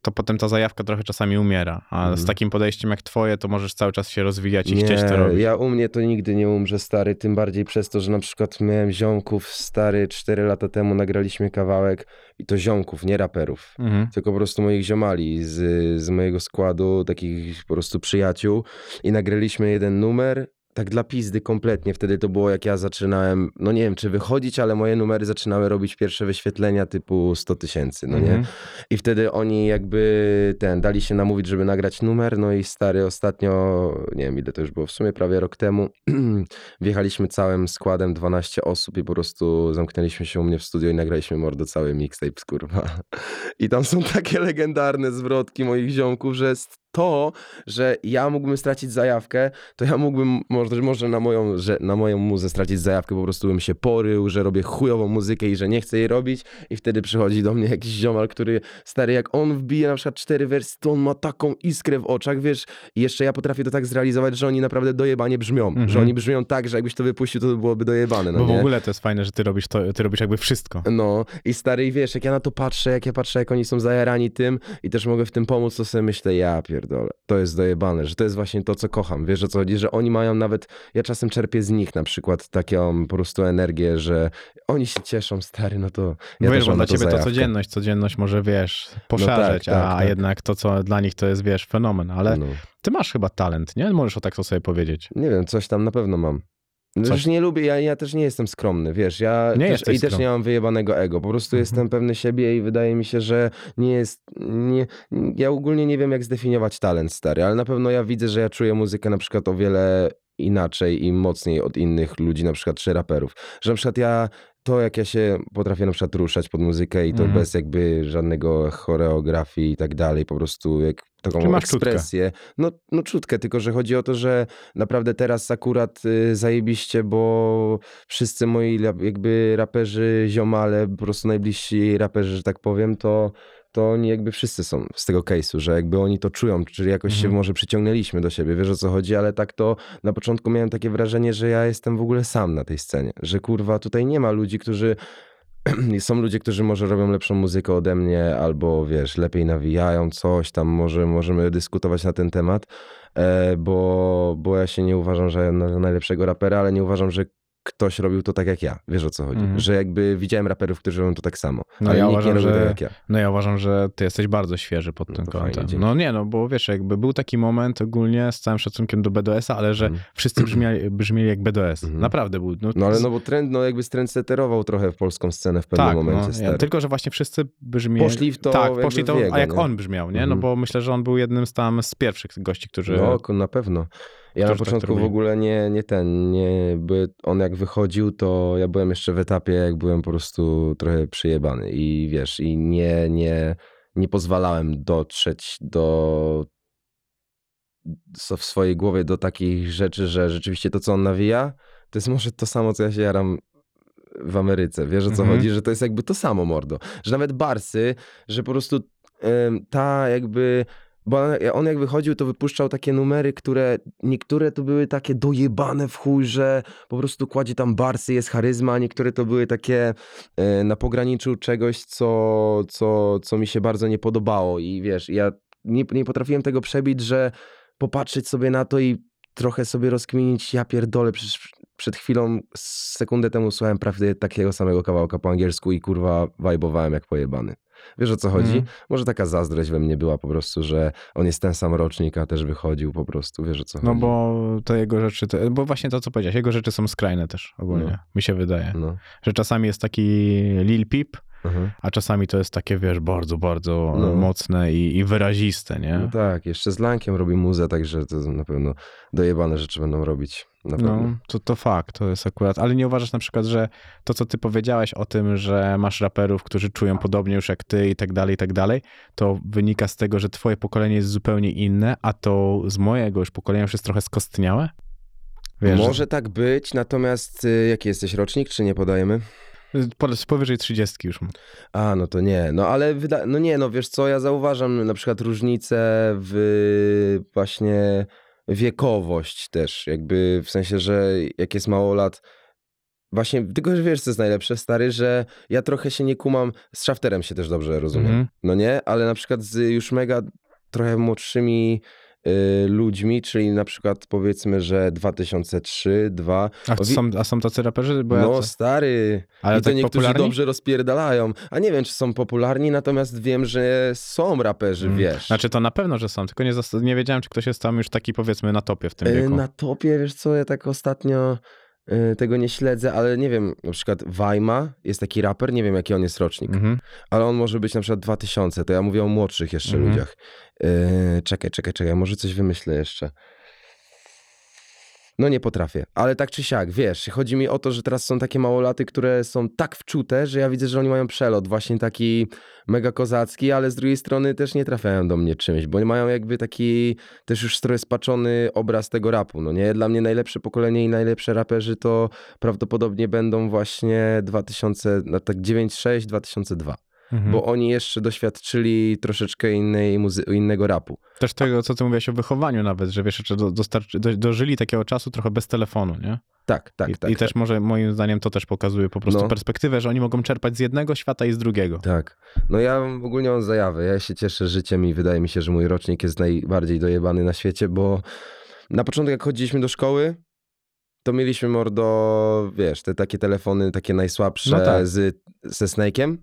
to potem ta zajawka trochę czasami umiera, a z Mhm. takim podejściem jak twoje, to możesz cały czas się rozwijać i chcieć to robić. ja u mnie to nigdy nie umrze, stary, tym bardziej przez to, że na przykład miałem ziomków, stary, 4 lata temu nagraliśmy kawałek i to ziomków, nie raperów. Mhm. tylko po prostu moich ziomali z, z mojego składu, takich po prostu przyjaciół i nagraliśmy jeden numer, tak dla pizdy kompletnie. Wtedy to było jak ja zaczynałem, no nie wiem czy wychodzić, ale moje numery zaczynały robić pierwsze wyświetlenia typu 100 tysięcy, no nie? Mhm. I wtedy oni jakby ten, dali się namówić, żeby nagrać numer, no i stary ostatnio, nie wiem ile to już było, w sumie prawie rok temu, wjechaliśmy całym składem 12 osób i po prostu zamknęliśmy się u mnie w studio i nagraliśmy mordo cały mixtape, kurwa. I tam są takie legendarne zwrotki moich ziomków, że to, że ja mógłbym stracić zajawkę, to ja mógłbym może, może na, moją, że, na moją muzę stracić zajawkę, po prostu bym się porył, że robię chujową muzykę i że nie chcę jej robić i wtedy przychodzi do mnie jakiś ziomal, który, stary, jak on wbije na przykład cztery wersy, to on ma taką iskrę w oczach, wiesz, i jeszcze ja potrafię to tak zrealizować, że oni naprawdę dojebanie brzmią, Mhm. że oni brzmią tak, że jakbyś to wypuścił, to byłoby dojebane, no Bo w nie? ogóle to jest fajne, że ty robisz to, ty robisz jakby wszystko. No i stary, i wiesz, jak ja na to patrzę, jak ja patrzę, jak oni są zajarani tym i też mogę w tym pomóc, to sobie myślę, ja pierdolę, to jest dojebane, że to jest właśnie to, co kocham. Wiesz, o co chodzi, że oni mają nawet, ja czasem czerpię z nich na przykład taką po prostu energię, że oni się cieszą, stary, no to ja wiesz, bo dla to ciebie to zajawkę. codzienność, codzienność może, wiesz, poszerzyć, tak, a tak. jednak to, co dla nich to jest, wiesz, fenomen. Ale No. ty masz chyba talent, nie? Możesz o tak to sobie powiedzieć. Nie wiem, coś tam na pewno mam. Coś- Też nie lubię, ja, ja też nie jestem skromny, wiesz, ja Nie też, i też nie mam wyjebanego ego, po prostu Mhm. jestem pewny siebie i wydaje mi się, że nie jest, nie, ja ogólnie nie wiem jak zdefiniować talent stary, ale na pewno ja widzę, że ja czuję muzykę na przykład o wiele inaczej i mocniej od innych ludzi, na przykład czy raperów, że na przykład ja to jak ja się potrafię na przykład ruszać pod muzykę i to Mhm. bez jakby żadnego choreografii i tak dalej, po prostu jak taką masz czutkę. ekspresję. No, no czutkę, tylko że chodzi o to, że naprawdę teraz akurat y, zajebiście, bo wszyscy moi jakby raperzy, ziomale, po prostu najbliżsi raperzy, że tak powiem, to, to oni jakby wszyscy są z tego case'u, że jakby oni to czują, czyli jakoś się Mhm. może przyciągnęliśmy do siebie, wiesz o co chodzi, ale tak to na początku miałem takie wrażenie, że ja jestem w ogóle sam na tej scenie, że kurwa tutaj nie ma ludzi, którzy są ludzie, którzy może robią lepszą muzykę ode mnie, albo wiesz, lepiej nawijają coś tam, może możemy dyskutować na ten temat, e, bo, bo ja się nie uważam, że na najlepszego rapera, ale nie uważam, że ktoś robił to tak jak ja. Wiesz o co chodzi? Mhm. Że jakby widziałem raperów, którzy robią to tak samo, No ale ja nikt uważam, nie robi że- tak jak ja. No ja uważam, że ty jesteś bardzo świeży pod No tym fajnie, kątem. dzięki. no nie, no bo wiesz, jakby był taki moment ogólnie z całym szacunkiem do BDS-a, ale że Mhm. wszyscy brzmieli, brzmieli jak BDS. Mhm. Naprawdę był. No, No ale no bo trend, no jakby trend seterował trochę w polską scenę w pewnym tak, momencie, no, ja, tylko że właśnie wszyscy brzmieli. Poszli w to Tak, poszli to, jego, a jak nie? on brzmiał, nie? No Mhm. bo myślę, że on był jednym z tam z pierwszych gości, którzy. No, na pewno. Ja na tak początku w robili. ogóle nie, nie ten, nie, by on jak wychodził, to ja byłem jeszcze w etapie, jak byłem po prostu trochę przyjebany i wiesz, i nie, nie, nie pozwalałem dotrzeć do w swojej głowie do takich rzeczy, że rzeczywiście to, co on nawija, to jest może to samo, co ja się jaram w Ameryce. Wiesz o co Mhm. chodzi? Że to jest jakby to samo, mordo. Że nawet Barsy, że po prostu ta jakby... Bo on, jak wychodził, to wypuszczał takie numery, które niektóre to były takie dojebane w chuj, że po prostu kładzie tam barsy, jest charyzma, a niektóre to były takie e, na pograniczu czegoś, co, co, co mi się bardzo nie podobało. I wiesz, ja nie, nie potrafiłem tego przebić, że popatrzeć sobie na to i trochę sobie rozkminić, ja pierdolę, przecież przed chwilą, sekundę temu słuchałem prawie takiego samego kawałka po angielsku i kurwa wajbowałem jak pojebany. Wiesz o co chodzi? Mhm. Może taka zazdrość we mnie była po prostu, że on jest ten sam rocznik, a też wychodził po prostu, wiesz o co No chodzi? bo to jego rzeczy, bo właśnie to co powiedziałeś, jego rzeczy są skrajne też ogólnie, No. mi się wydaje. No. Że czasami jest taki Lil Peep, Mhm. a czasami to jest takie, wiesz, bardzo, bardzo No. mocne i, i wyraziste, nie? No tak, jeszcze z Lankiem robi muzę, także to na pewno dojebane rzeczy będą robić. No, to, to fakt, to jest akurat. Ale nie uważasz na przykład, że to, co ty powiedziałeś o tym, że masz raperów, którzy czują podobnie już jak ty i tak dalej, i tak dalej, to wynika z tego, że twoje pokolenie jest zupełnie inne, a to z mojego już pokolenia już jest trochę skostniałe? Wiesz, Może tak być, natomiast y, jaki jesteś rocznik, czy nie podajemy? po- powyżej 30 już. A, no to nie. No ale wyda- no nie, no wiesz co, ja zauważam na przykład różnicę w właśnie wiekowość też, jakby w sensie, że jak jest mało lat, właśnie, tylko że wiesz co jest najlepsze, stary, że ja trochę się nie kumam, z Shafterem się też dobrze rozumiem, Mhm. no nie? Ale na przykład z już mega trochę młodszymi ludźmi, czyli na przykład powiedzmy, że 2003, 2, A, są, a są tacy raperzy? Bo ja no to, stary, ale i to tak niektórzy popularni? dobrze rozpierdalają. A nie wiem, czy są popularni, natomiast wiem, że są raperzy, Mm. wiesz. Znaczy to na pewno, że są, tylko nie, nie wiedziałem, czy ktoś jest tam już taki powiedzmy na topie w tym Y, wieku. Na topie, wiesz co, ja tak ostatnio y, tego nie śledzę, ale nie wiem, na przykład Wajma jest taki raper, nie wiem jaki on jest rocznik, Mhm. ale on może być na przykład 2000, to ja mówię o młodszych jeszcze Mhm. ludziach. Y, czekaj, czekaj, czekaj, może coś wymyślę jeszcze. No nie potrafię, ale tak czy siak, wiesz, chodzi mi o to, że teraz są takie małolaty, które są tak wczute, że ja widzę, że oni mają przelot, właśnie taki mega kozacki, ale z drugiej strony też nie trafiają do mnie czymś, bo mają jakby taki też już trochę spaczony obraz tego rapu, no nie? Dla mnie najlepsze pokolenie i najlepsze raperzy to prawdopodobnie będą właśnie 2000, no tak 96, 2002, Mhm. bo oni jeszcze doświadczyli troszeczkę innej muzy- innego rapu. Też tego, co ty mówiłeś o wychowaniu nawet, że wiesz, jeszcze do, do, dożyli takiego czasu trochę bez telefonu, nie? Tak, tak, I, tak. I tak. też może moim zdaniem to też pokazuje po prostu No. perspektywę, że oni mogą czerpać z jednego świata i z drugiego. Tak. No ja ogólnie mam zajawę. Ja się cieszę życiem i wydaje mi się, że mój rocznik jest najbardziej dojebany na świecie, bo na początek jak chodziliśmy do szkoły, to mieliśmy mordo, wiesz, te takie telefony, takie najsłabsze No tak. z, ze Snake'em.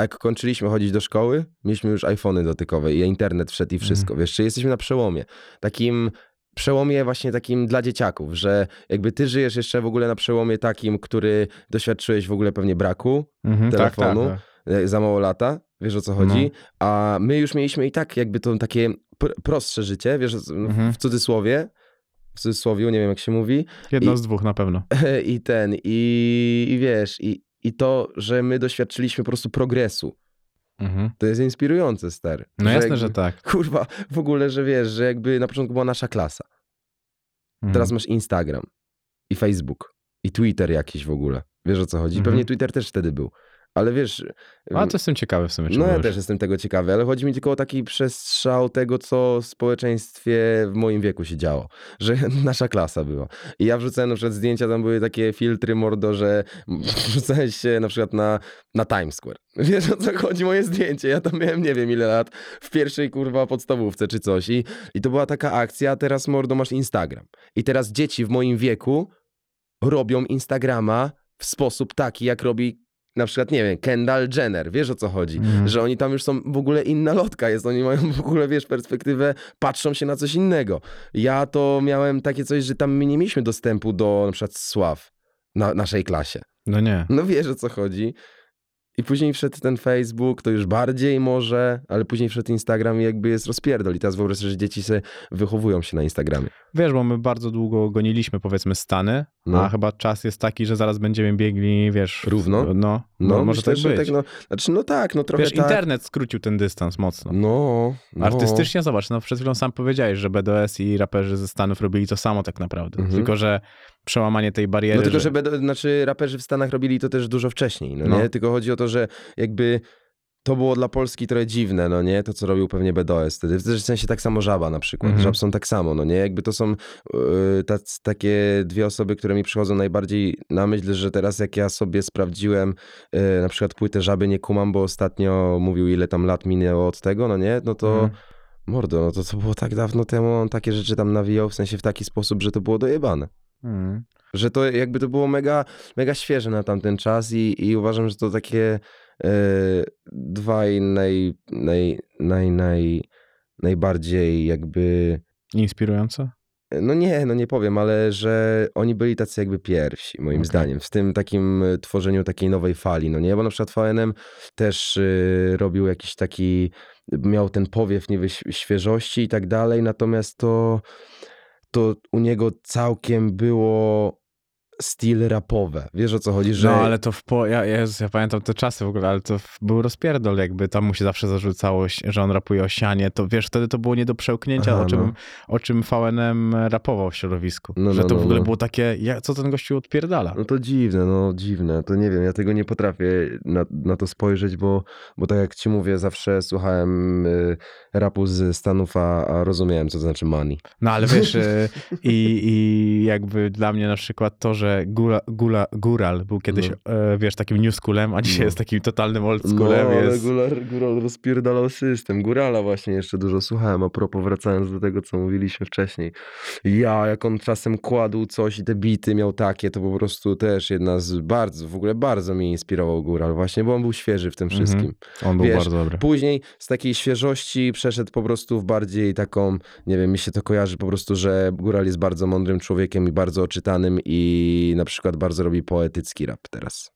A jak kończyliśmy chodzić do szkoły, mieliśmy już iPhony dotykowe i internet wszedł i Mhm. wszystko. Wiesz, czy jesteśmy na przełomie. Takim przełomie właśnie takim dla dzieciaków, że jakby ty żyjesz jeszcze w ogóle na przełomie takim, który doświadczyłeś w ogóle pewnie braku, Mhm, telefonu. Tak, tak, za mało lata, wiesz o co chodzi, a my już mieliśmy i tak jakby to takie pr- prostsze życie, wiesz, w- Mhm. w cudzysłowie, w cudzysłowiu, nie wiem jak się mówi, Jedno I- z dwóch na pewno. i ten, i, i wiesz, i, i to, że my doświadczyliśmy po prostu progresu, Mhm. to jest inspirujące, stary. No jasne, jakby, że tak. Kurwa, w ogóle, że wiesz, że jakby na początku była nasza klasa, Mhm. teraz masz Instagram i Facebook i Twitter jakiś w ogóle, wiesz o co chodzi, Mhm. pewnie Twitter też wtedy był, ale wiesz... A to jestem ciekawy w sumie. No ja też jestem tego ciekawy, ale chodzi mi tylko o taki przestrzał tego, co w społeczeństwie w moim wieku się działo. Że nasza klasa była. I ja wrzucałem na przykład zdjęcia, tam były takie filtry mordo, że wrzucałeś się na przykład na, na Times Square. Wiesz o co chodzi moje zdjęcie? Ja tam miałem nie wiem ile lat, w pierwszej kurwa podstawówce czy coś. I, i to była taka akcja, a teraz mordo masz Instagram. I teraz dzieci w moim wieku robią Instagrama w sposób taki, jak robi na przykład, nie wiem, Kendall Jenner, wiesz o co chodzi, Mhm. że oni tam już są, w ogóle inna lotka jest, oni mają w ogóle, wiesz, perspektywę, patrzą się na coś innego. Ja to miałem takie coś, że tam my nie mieliśmy dostępu do na przykład sław na naszej klasie. No nie. No wiesz o co chodzi. I później wszedł ten Facebook, to już bardziej może, ale później wszedł Instagram i jakby jest rozpierdol. I teraz wyobraź sobie, że dzieci se wychowują się na Instagramie. Wiesz, bo my bardzo długo goniliśmy powiedzmy Stany, No. a chyba czas jest taki, że zaraz będziemy biegli, wiesz... Równo? No, no, No, może myślę, tak być. tak, no, znaczy, no tak, no trochę Wiesz, tak. internet skrócił ten dystans mocno. No, no. Artystycznie zobacz, no przed chwilą sam powiedziałeś, że BDS i raperzy ze Stanów robili to samo tak naprawdę. Mhm. Tylko, że przełamanie tej bariery. No tylko, że... że będą- znaczy raperzy w Stanach robili to też dużo wcześniej, no, No. nie? Tylko chodzi o to, że jakby to było dla Polski trochę dziwne, no nie? To, co robił pewnie BDOS wtedy. W sensie tak samo Żaba na przykład. Mhm. Żab są tak samo, no nie? Jakby to są yy, tac, takie dwie osoby, które mi przychodzą najbardziej na myśl, że teraz jak ja sobie sprawdziłem yy, na przykład płytę Żaby nie kumam, bo ostatnio mówił ile tam lat minęło od tego, no nie? No to Mhm. Mordo, no to to było tak dawno temu, on takie rzeczy tam nawijał, w sensie w taki sposób, że to było dojebane. Mm. Że to jakby to było mega, mega świeże na tamten czas i, i uważam, że to takie e, dwaj naj, naj, naj, naj, najbardziej jakby... Inspirujące? No nie, no nie powiem, ale że oni byli tacy jakby pierwsi, moim Okej. zdaniem, w tym takim y, tworzeniu takiej nowej fali, no nie? Bo na przykład VNM też y, robił jakiś taki, miał ten powiew niby świeżości i tak dalej, natomiast to, to u niego całkiem było styl rapowe. Wiesz o co chodzi, że... No ale to w po... ja, Jezus, ja pamiętam te czasy w ogóle, ale to był rozpierdol jakby, tam mu się zawsze zarzucało, że on rapuje o sianie, to wiesz, wtedy to było nie do przełknięcia, Aha, o, czym, no. o czym VNM rapował w środowisku. No, że no, to no, w ogóle no. było takie, ja, co ten gościu odpierdala? No to dziwne, no dziwne, to nie wiem, ja tego nie potrafię na, na to spojrzeć, bo, bo tak jak ci mówię, zawsze słuchałem y, rapu z Stanów, a, a rozumiałem, co to znaczy money. No ale wiesz, y, i, i jakby dla mnie na przykład to, że Gula, Gula, Góral był kiedyś, e, wiesz, takim new schoolem, a dzisiaj No. jest takim totalnym old No, schoolem, ale jest... Góral, Góral rozpierdalał system. Górala właśnie jeszcze dużo słuchałem, a propos wracając do tego, co mówiliśmy wcześniej. Ja, jak on czasem kładł coś i te bity miał takie, to po prostu też jedna z bardzo, w ogóle bardzo mnie inspirował Góral właśnie, bo on był świeży w tym Mhm. wszystkim. On był wiesz, bardzo dobry. Później z takiej świeżości przeszedł po prostu w bardziej taką, nie wiem, mi się to kojarzy po prostu, że Góral jest bardzo mądrym człowiekiem i bardzo oczytanym i na przykład bardzo robi poetycki rap teraz.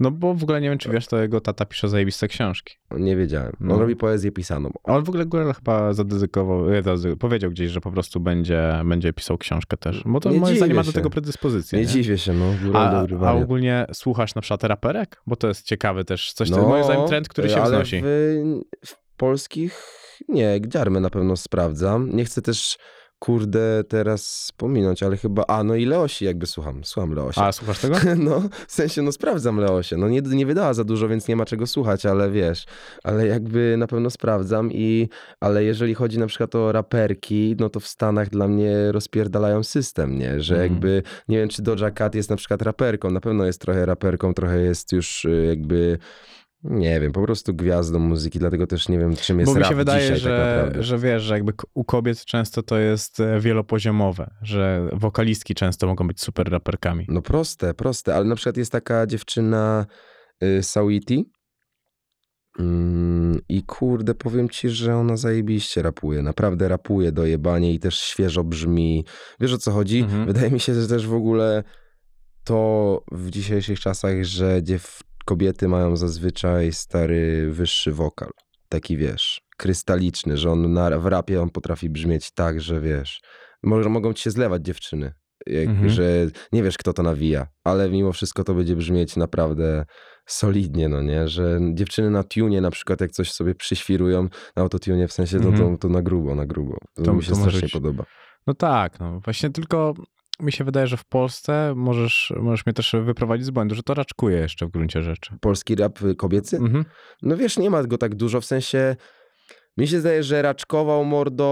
No bo w ogóle nie wiem, czy wiesz, to jego tata pisze zajebiste książki. Nie wiedziałem. On No. robi poezję pisaną. On w ogóle Góral chyba zadedykował, e, powiedział gdzieś, że po prostu będzie, będzie pisał książkę też. Bo to Nie moim zdaniem ma do tego predyspozycję. Nie nie? dziwię się, no. A, a ogólnie słuchasz na przykład raperek? Bo to jest ciekawy też, coś, to moim zdaniem trend, który się No, ale wznosi. W, w polskich nie, Gdziarmy na pewno sprawdzam. Nie chcę też, kurde, teraz pominąć, ale chyba, a no i Leosi jakby słucham, słucham Leosia. A słuchasz tego? No, w sensie, no sprawdzam Leosie. No nie, nie wydała za dużo, więc nie ma czego słuchać, ale wiesz, ale jakby na pewno sprawdzam i, ale jeżeli chodzi na przykład o raperki, no to w Stanach dla mnie rozpierdalają system, nie? Że Mhm. jakby, nie wiem, czy Doja Cat jest na przykład raperką, na pewno jest trochę raperką, trochę jest już y, jakby, nie wiem, po prostu gwiazdą muzyki, dlatego też nie wiem, czym jest Bo mi się wydaje, dzisiaj tak że, naprawdę. że wiesz, że jakby u kobiet często to jest e, wielopoziomowe, że wokalistki często mogą być super raperkami. No proste, proste, ale na przykład jest taka dziewczyna y, Sawiti mm, i kurde, powiem ci, że ona zajebiście rapuje, naprawdę rapuje dojebanie i też świeżo brzmi. Wiesz o co chodzi? Mhm. Wydaje mi się, że też w ogóle to w dzisiejszych czasach, że dziew kobiety mają zazwyczaj stary, wyższy wokal. Taki wiesz, krystaliczny, że on na, w rapie on potrafi brzmieć tak, że wiesz, może mogą ci się zlewać dziewczyny, jak, Mhm. że nie wiesz kto to nawija, ale mimo wszystko to będzie brzmieć naprawdę solidnie, no nie, że dziewczyny na tunie na przykład jak coś sobie przyświrują na autotune w sensie, no Mhm. to, to na grubo, na grubo. To, To- mi się to strasznie być. podoba. No tak, no właśnie tylko mi się wydaje, że w Polsce możesz, możesz mnie też wyprowadzić z błędu, że to raczkuje jeszcze w gruncie rzeczy. Polski rap y, kobiecy? Mhm. No wiesz, nie ma go tak dużo, w sensie mi się zdaje, że raczkował mordo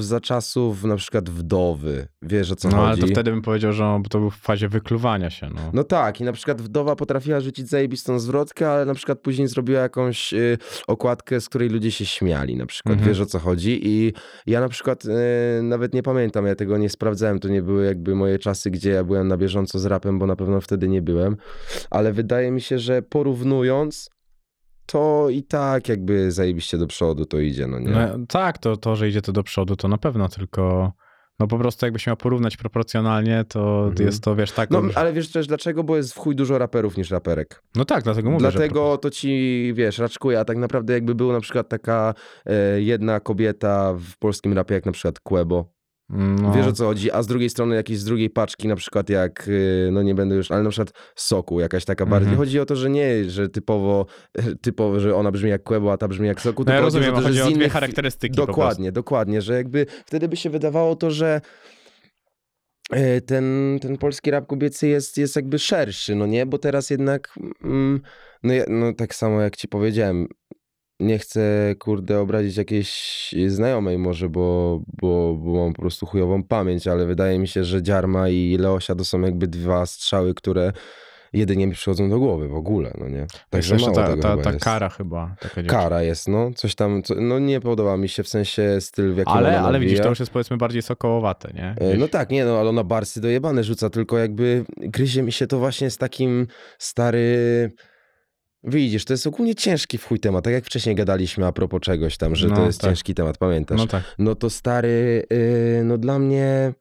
za czasów na przykład wdowy. Wiesz o co No ale chodzi? to wtedy bym powiedział, że on, to był w fazie wykluwania się. No. No tak, i na przykład wdowa potrafiła rzucić zajebistą zwrotkę, ale na przykład później zrobiła jakąś y, okładkę, z której ludzie się śmiali na przykład, Mhm. wiesz o co chodzi i ja na przykład y, nawet nie pamiętam, ja tego nie sprawdzałem, to nie były jakby moje czasy, gdzie ja byłem na bieżąco z rapem, bo na pewno wtedy nie byłem, ale wydaje mi się, że porównując, to i tak jakby zajebiście do przodu to idzie, no nie? No, tak, to, to, że idzie to do przodu, to na pewno, tylko no po prostu jakbyś miał porównać proporcjonalnie, to Mhm. jest to, wiesz, tak... No, ale wiesz też dlaczego? Bo jest w chuj dużo raperów niż raperek. no tak, dlatego mówię. Dlatego to ci, wiesz, raczkuje, a tak naprawdę jakby był na przykład taka e, jedna kobieta w polskim rapie, jak na przykład Quebo. No, Wiesz o co chodzi, a z drugiej strony jakieś z drugiej paczki, na przykład jak, e, no nie będę już, ale na przykład Soku, jakaś taka bardziej. Mhm. Chodzi o to, że nie, że typowo, typowo, że ona brzmi jak Quebo, a ta brzmi jak Soku, no ja tylko chodzi rozumiem, o to, że chodzi o dwie innych... charakterystyki po prostu. Dokładnie, dokładnie, że jakby wtedy by się wydawało to, że e, ten, ten polski rap kobiecy jest, jest jakby szerszy, no nie? Bo teraz jednak, mm, no, ja, no tak samo jak ci powiedziałem, nie chcę, kurde, obrazić jakiejś znajomej może, bo, bo, bo mam po prostu chujową pamięć, ale wydaje mi się, że Dziarma i Leosia to są jakby dwa strzały, które jedynie mi przychodzą do głowy w ogóle, no nie? Także Jeszcze mało ta, tego ta, chyba ta jest. kara chyba. Kara jest, no. Coś tam, co, no nie podoba mi się w sensie styl, w jakim Ale, ona ale widzisz, to już jest powiedzmy bardziej sokołowate, nie? E, Gdzieś- No tak, nie no, ale ona barsy dojebane rzuca, tylko jakby gryzie mi się to właśnie z takim stary... Widzisz, to jest ogólnie ciężki w chuj temat, tak jak wcześniej gadaliśmy a propos czegoś tam, że No, to jest tak. ciężki temat, pamiętasz? No tak. No to stary, yy, no dla mnie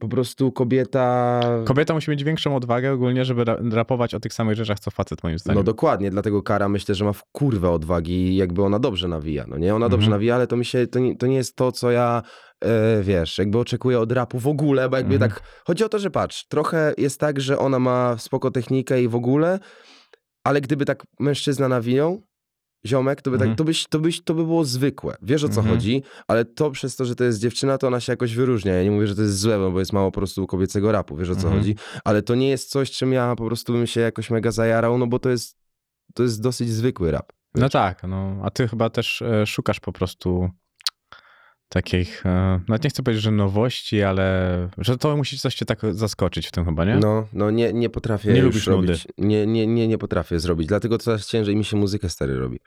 po prostu kobieta... Kobieta musi mieć większą odwagę ogólnie, żeby ra- rapować o tych samych rzeczach, co facet moim zdaniem. No dokładnie, dlatego Kara myślę, że ma w kurwę odwagi i jakby ona dobrze nawija, no nie? Ona dobrze Mhm. nawija, ale to mi się, to nie, to nie jest to, co ja, e, wiesz, jakby oczekuję od rapu w ogóle, bo jakby Mhm. tak, chodzi o to, że patrz, trochę jest tak, że ona ma spoko technikę i w ogóle, ale gdyby tak mężczyzna nawijał, ziomek, to by, Mhm. tak, to, byś, to, byś, to by było zwykłe. Wiesz o co Mhm. chodzi, ale to przez to, że to jest dziewczyna, to ona się jakoś wyróżnia. Ja nie mówię, że to jest złe, no bo jest mało po prostu kobiecego rapu, wiesz o co Mhm. chodzi, ale to nie jest coś, czym ja po prostu bym się jakoś mega zajarał, no bo to jest, to jest dosyć zwykły rap. No tak, no, a ty chyba też e, szukasz po prostu takich, e, nawet nie chcę powiedzieć, że nowości, ale że to musi coś cię tak zaskoczyć w tym chyba, nie? No, no nie, nie potrafię Nie lubisz nudy. robić. Nie, nie, nie, nie potrafię zrobić, dlatego coraz ciężej mi się muzykę stary robi.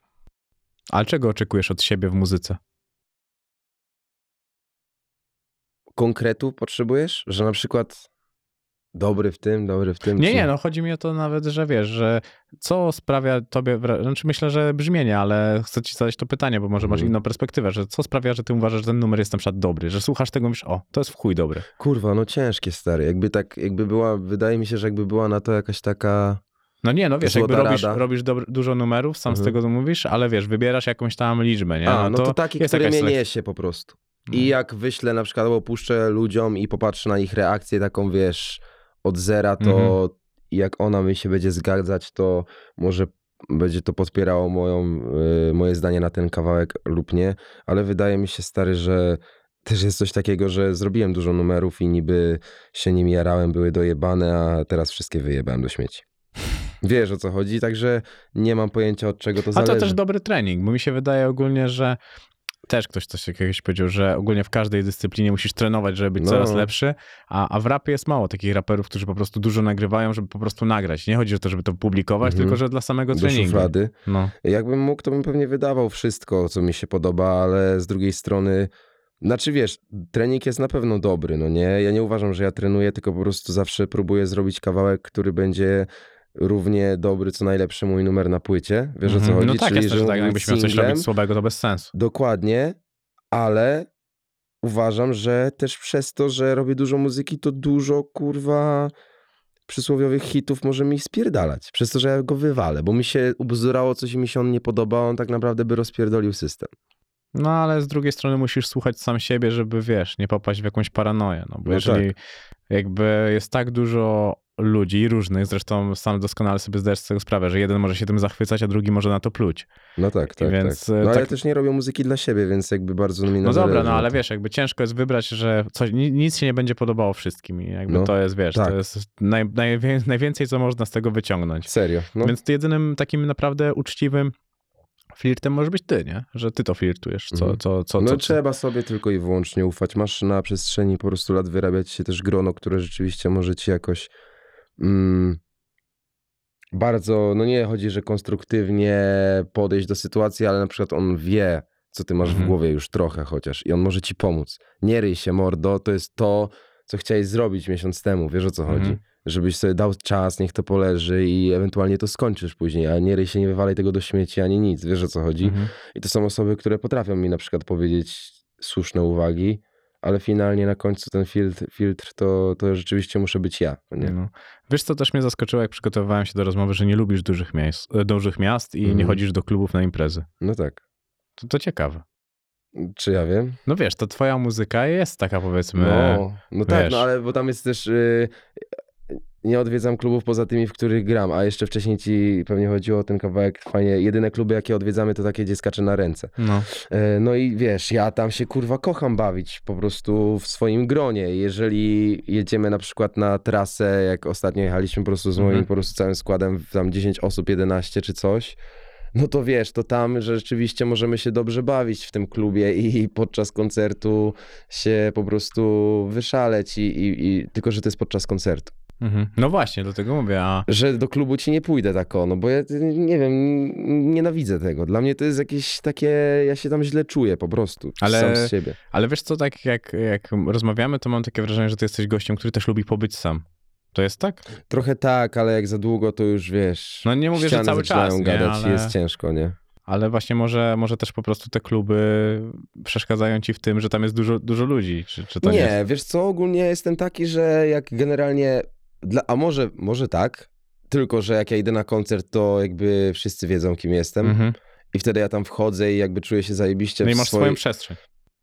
Ale czego oczekujesz od siebie w muzyce? Konkretu potrzebujesz? Że na przykład dobry w tym, dobry w tym? Nie, czy- nie, no chodzi mi o to nawet, że wiesz, że co sprawia tobie, znaczy myślę, że brzmienie, ale chcę ci zadać to pytanie, bo może masz Mhm. inną perspektywę, że co sprawia, że ty uważasz, że ten numer jest na przykład dobry, że słuchasz tego i mówisz, o, to jest w chuj dobry. Kurwa, no ciężkie stary. Jakby tak, jakby była, wydaje mi się, że jakby była na to jakaś taka... No nie, no wiesz, jakby robisz, robisz dużo numerów, sam z Mhm. tego mówisz, ale wiesz, wybierasz jakąś tam liczbę, nie? A, no to, taki, jest który mnie selekcja. niesie po prostu. No. I jak wyślę na przykład, albo puszczę ludziom i popatrzę na ich reakcję taką, wiesz, od zera, to Mhm. jak ona mi się będzie zgadzać, to może będzie to podpierało moją, y, moje zdanie na ten kawałek lub nie, ale wydaje mi się, stary, że też jest coś takiego, że zrobiłem dużo numerów i niby się nimi jarałem, były dojebane, a teraz wszystkie wyjebałem do śmieci. Wiesz o co chodzi, także nie mam pojęcia od czego to A zależy. to też dobry trening, bo mi się wydaje ogólnie, że też ktoś coś jakiegoś powiedział, że ogólnie w każdej dyscyplinie musisz trenować, żeby być No. coraz lepszy, a, a w rapie jest mało takich raperów, którzy po prostu dużo nagrywają, żeby po prostu nagrać. Nie chodzi o to, żeby to publikować, Mhm. tylko że dla samego do treningu. szuflady. No. Jakbym mógł, to bym pewnie wydawał wszystko, co mi się podoba, ale z drugiej strony, znaczy wiesz, trening jest na pewno dobry, no nie? Ja nie uważam, że ja trenuję, tylko po prostu zawsze próbuję zrobić kawałek, który będzie równie dobry, co najlepszy mój numer na płycie. Wiesz o co Mhm. chodzi? No tak, Czyli, jest że tak, mógł jakbyś być miał coś singlem. robić słabego, to bez sensu. Dokładnie, ale uważam, że też przez to, że robię dużo muzyki, to dużo kurwa przysłowiowych hitów może mi spierdalać. Przez to, że ja go wywalę, bo mi się ubzdurało coś i mi się on nie podoba, on tak naprawdę by rozpierdolił system. No ale z drugiej strony musisz słuchać sam siebie, żeby wiesz, nie popaść w jakąś paranoję. No bo No jeżeli jakby jest tak dużo ludzi różnych, zresztą sam doskonale sobie zdajesz z tego sprawę, że jeden może się tym zachwycać, a drugi może na to pluć. No tak, tak, Więc, tak. e, No ale tak- ja też nie robię muzyki dla siebie, więc jakby bardzo mi No dobra, no ale tym. wiesz, jakby ciężko jest wybrać, że coś, ni- nic się nie będzie podobało wszystkim i jakby No, to jest, wiesz, tak. to jest naj, najwię- najwięcej, co można z tego wyciągnąć. Serio, no. Więc jedynym takim naprawdę uczciwym flirtem może być ty, nie? Że ty to flirtujesz, co, Mhm. co, co, no co, trzeba sobie tylko i wyłącznie ufać. Masz na przestrzeni po prostu lat wyrabiać się też grono, które rzeczywiście może ci jakoś mm, bardzo, no nie chodzi, że konstruktywnie podejść do sytuacji, ale na przykład on wie, co ty masz w Mhm. głowie już trochę chociaż i on może ci pomóc. Nie ryj się, mordo, to jest to, co chciałeś zrobić miesiąc temu, wiesz o co Mhm. chodzi? Żebyś sobie dał czas, niech to poleży i ewentualnie to skończysz później, a nie ryj się, nie wywalaj tego do śmieci ani nic, wiesz o co chodzi? Mhm. I to są osoby, które potrafią mi na przykład powiedzieć słuszne uwagi, ale finalnie na końcu ten filtr, filtr to, to rzeczywiście muszę być ja. no? No. Wiesz, co też mnie zaskoczyło, jak przygotowywałem się do rozmowy, że nie lubisz dużych miast, e, dużych miast i nie Mhm. chodzisz do klubów na imprezy. No tak. To, to ciekawe. Czy ja wiem? No wiesz, to twoja muzyka jest taka powiedzmy... No, no tak, no ale bo tam jest też. y, nie odwiedzam klubów poza tymi, w których gram, a jeszcze wcześniej ci pewnie chodziło o ten kawałek fajnie. Jedyne kluby, jakie odwiedzamy, to takie, gdzie skacze na ręce. No. E, No i wiesz, ja tam się kurwa kocham bawić po prostu w swoim gronie. Jeżeli jedziemy na przykład na trasę, jak ostatnio jechaliśmy po prostu z moim Mhm. po prostu całym składem, tam 10 osób, 11 czy coś, no to wiesz, to tam rzeczywiście możemy się dobrze bawić w tym klubie i podczas koncertu się po prostu wyszaleć i, i, i tylko, że to jest podczas koncertu. Mhm. No właśnie, dlatego mówię, a że do klubu ci nie pójdę tak o, no bo ja nie wiem, nienawidzę tego. Dla mnie to jest jakieś takie, ja się tam źle czuję po prostu, Ale- sam z siebie. Ale wiesz co, tak jak, jak rozmawiamy, to mam takie wrażenie, że ty jesteś gościem, który też lubi pobyć sam. To jest tak? Trochę tak, ale jak za długo to już wiesz, No nie mówię, że cały czas, nie, gadać ale- jest ciężko, nie? Ale właśnie może, może też po prostu te kluby przeszkadzają ci w tym, że tam jest dużo, dużo ludzi. Czy, czy to nie, nie? wiesz co, ogólnie jestem taki, że jak generalnie, dla, a może, może tak, tylko że jak ja idę na koncert, to jakby wszyscy wiedzą, kim jestem Mhm. i wtedy ja tam wchodzę i jakby czuję się zajebiście No i masz swojej... swoją przestrzeń.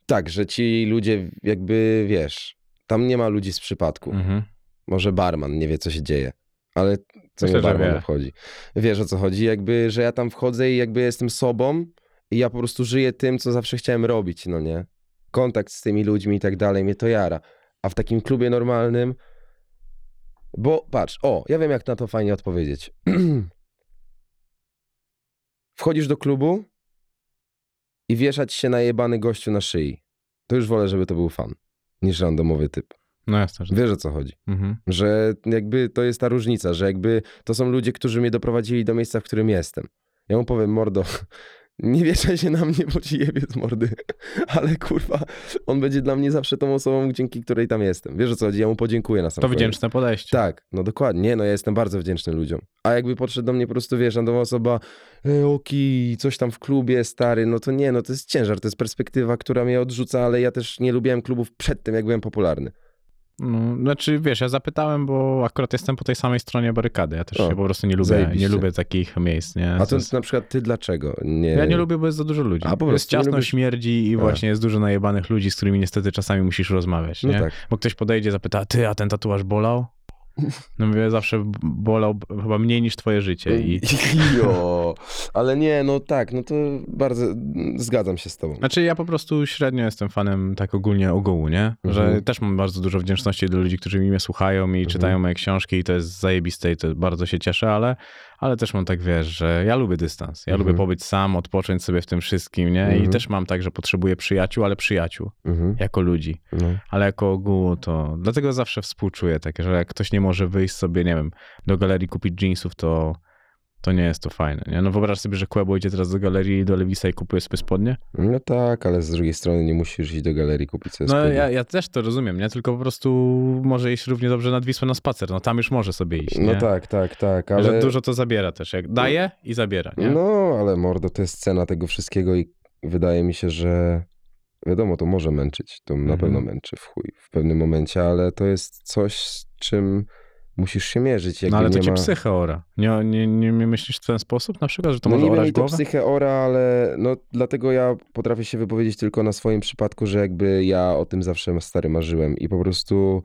Tak, że ci ludzie jakby, wiesz, tam nie ma ludzi z przypadku. Mhm. Może barman nie wie, co się dzieje, ale co Myślę, mnie barman wie. obchodzi. Wiesz, o co chodzi? Jakby, że ja tam wchodzę i jakby jestem sobą i ja po prostu żyję tym, co zawsze chciałem robić, no nie? Kontakt z tymi ludźmi i tak dalej, mnie to jara. A w takim klubie normalnym, bo patrz, o, ja wiem, jak na to fajnie odpowiedzieć. Wchodzisz do klubu i wieszać się na jebany gościu na szyi. To już wolę, żeby to był fan, niż randomowy typ. No jasne, że Wiesz, o co chodzi? mhm. Że jakby to jest ta różnica, że jakby to są ludzie, którzy mnie doprowadzili do miejsca, w którym jestem. Ja mu powiem, mordo, nie wieszaj się na mnie, bo ci jebie z mordy. Ale kurwa, on będzie dla mnie zawsze tą osobą, dzięki której tam jestem. Wiesz o co chodzi? Ja mu podziękuję na sam To koniec. wdzięczne podejście. Tak, no dokładnie. Nie, no ja jestem bardzo wdzięczny ludziom. A jakby podszedł do mnie po prostu, wiesz, randomowa osoba, e, oki, coś tam w klubie, stary, no to nie, no to jest ciężar, to jest perspektywa, która mnie odrzuca, ale ja też nie lubiłem klubów przed tym, jak byłem popularny. No, znaczy, wiesz, ja zapytałem, bo akurat jestem po tej samej stronie barykady. Ja też O, się po prostu nie lubię, zajebiście. nie lubię takich miejsc, nie? A to jest- na przykład ty dlaczego? Nie... Ja nie lubię, bo jest za dużo ludzi. A, po jest ciasno, lubisz- śmierdzi i A. właśnie jest dużo najebanych ludzi, z którymi niestety czasami musisz rozmawiać, No nie? tak. Bo ktoś podejdzie, zapyta, ty, a ten tatuaż bolał? No mówię, zawsze bolał chyba mniej niż twoje życie i... Jo, ale nie, no tak, no to bardzo zgadzam się z tobą. Znaczy ja po prostu średnio jestem fanem tak ogólnie ogółu, nie? Że Mhm. też mam bardzo dużo wdzięczności do ludzi, którzy mnie słuchają i czytają moje książki i to jest zajebiste i to bardzo się cieszę, ale, ale też mam tak, wiesz, że ja lubię dystans. Ja Mhm. lubię pobyć sam, odpocząć sobie w tym wszystkim, nie? I Mhm. też mam tak, że potrzebuję przyjaciół, ale przyjaciół, Mhm. jako ludzi. No. Ale jako ogółu to... Dlatego zawsze współczuję takie, że jak ktoś nie może wyjść sobie, nie wiem, do galerii kupić jeansów, to... To nie jest to fajne, nie? No wyobraź sobie, że Kłebo idzie teraz do galerii, do Lewisa i kupuje sobie spodnie? no tak, ale z drugiej strony nie musisz iść do galerii kupić sobie No spodnie. ja, ja też to rozumiem, nie? Tylko po prostu może iść równie dobrze nad Wisłę na spacer. No tam już może sobie iść, nie? No tak, tak, tak, ale... Że dużo to zabiera też. Jak daje i zabiera, nie? No, ale mordo, to jest cena tego wszystkiego i wydaje mi się, że wiadomo, to może męczyć, to na Mhm. pewno męczy w chuj w pewnym momencie, ale to jest coś, z czym musisz się mierzyć. Jakby no ale to nie cię ma... psychę ora. Nie, nie, nie, nie myślisz w ten sposób na przykład, że to no może nie orać mi to głowę? psychę ora, ale no dlatego ja potrafię się wypowiedzieć tylko na swoim przypadku, że jakby ja o tym zawsze stary marzyłem i po prostu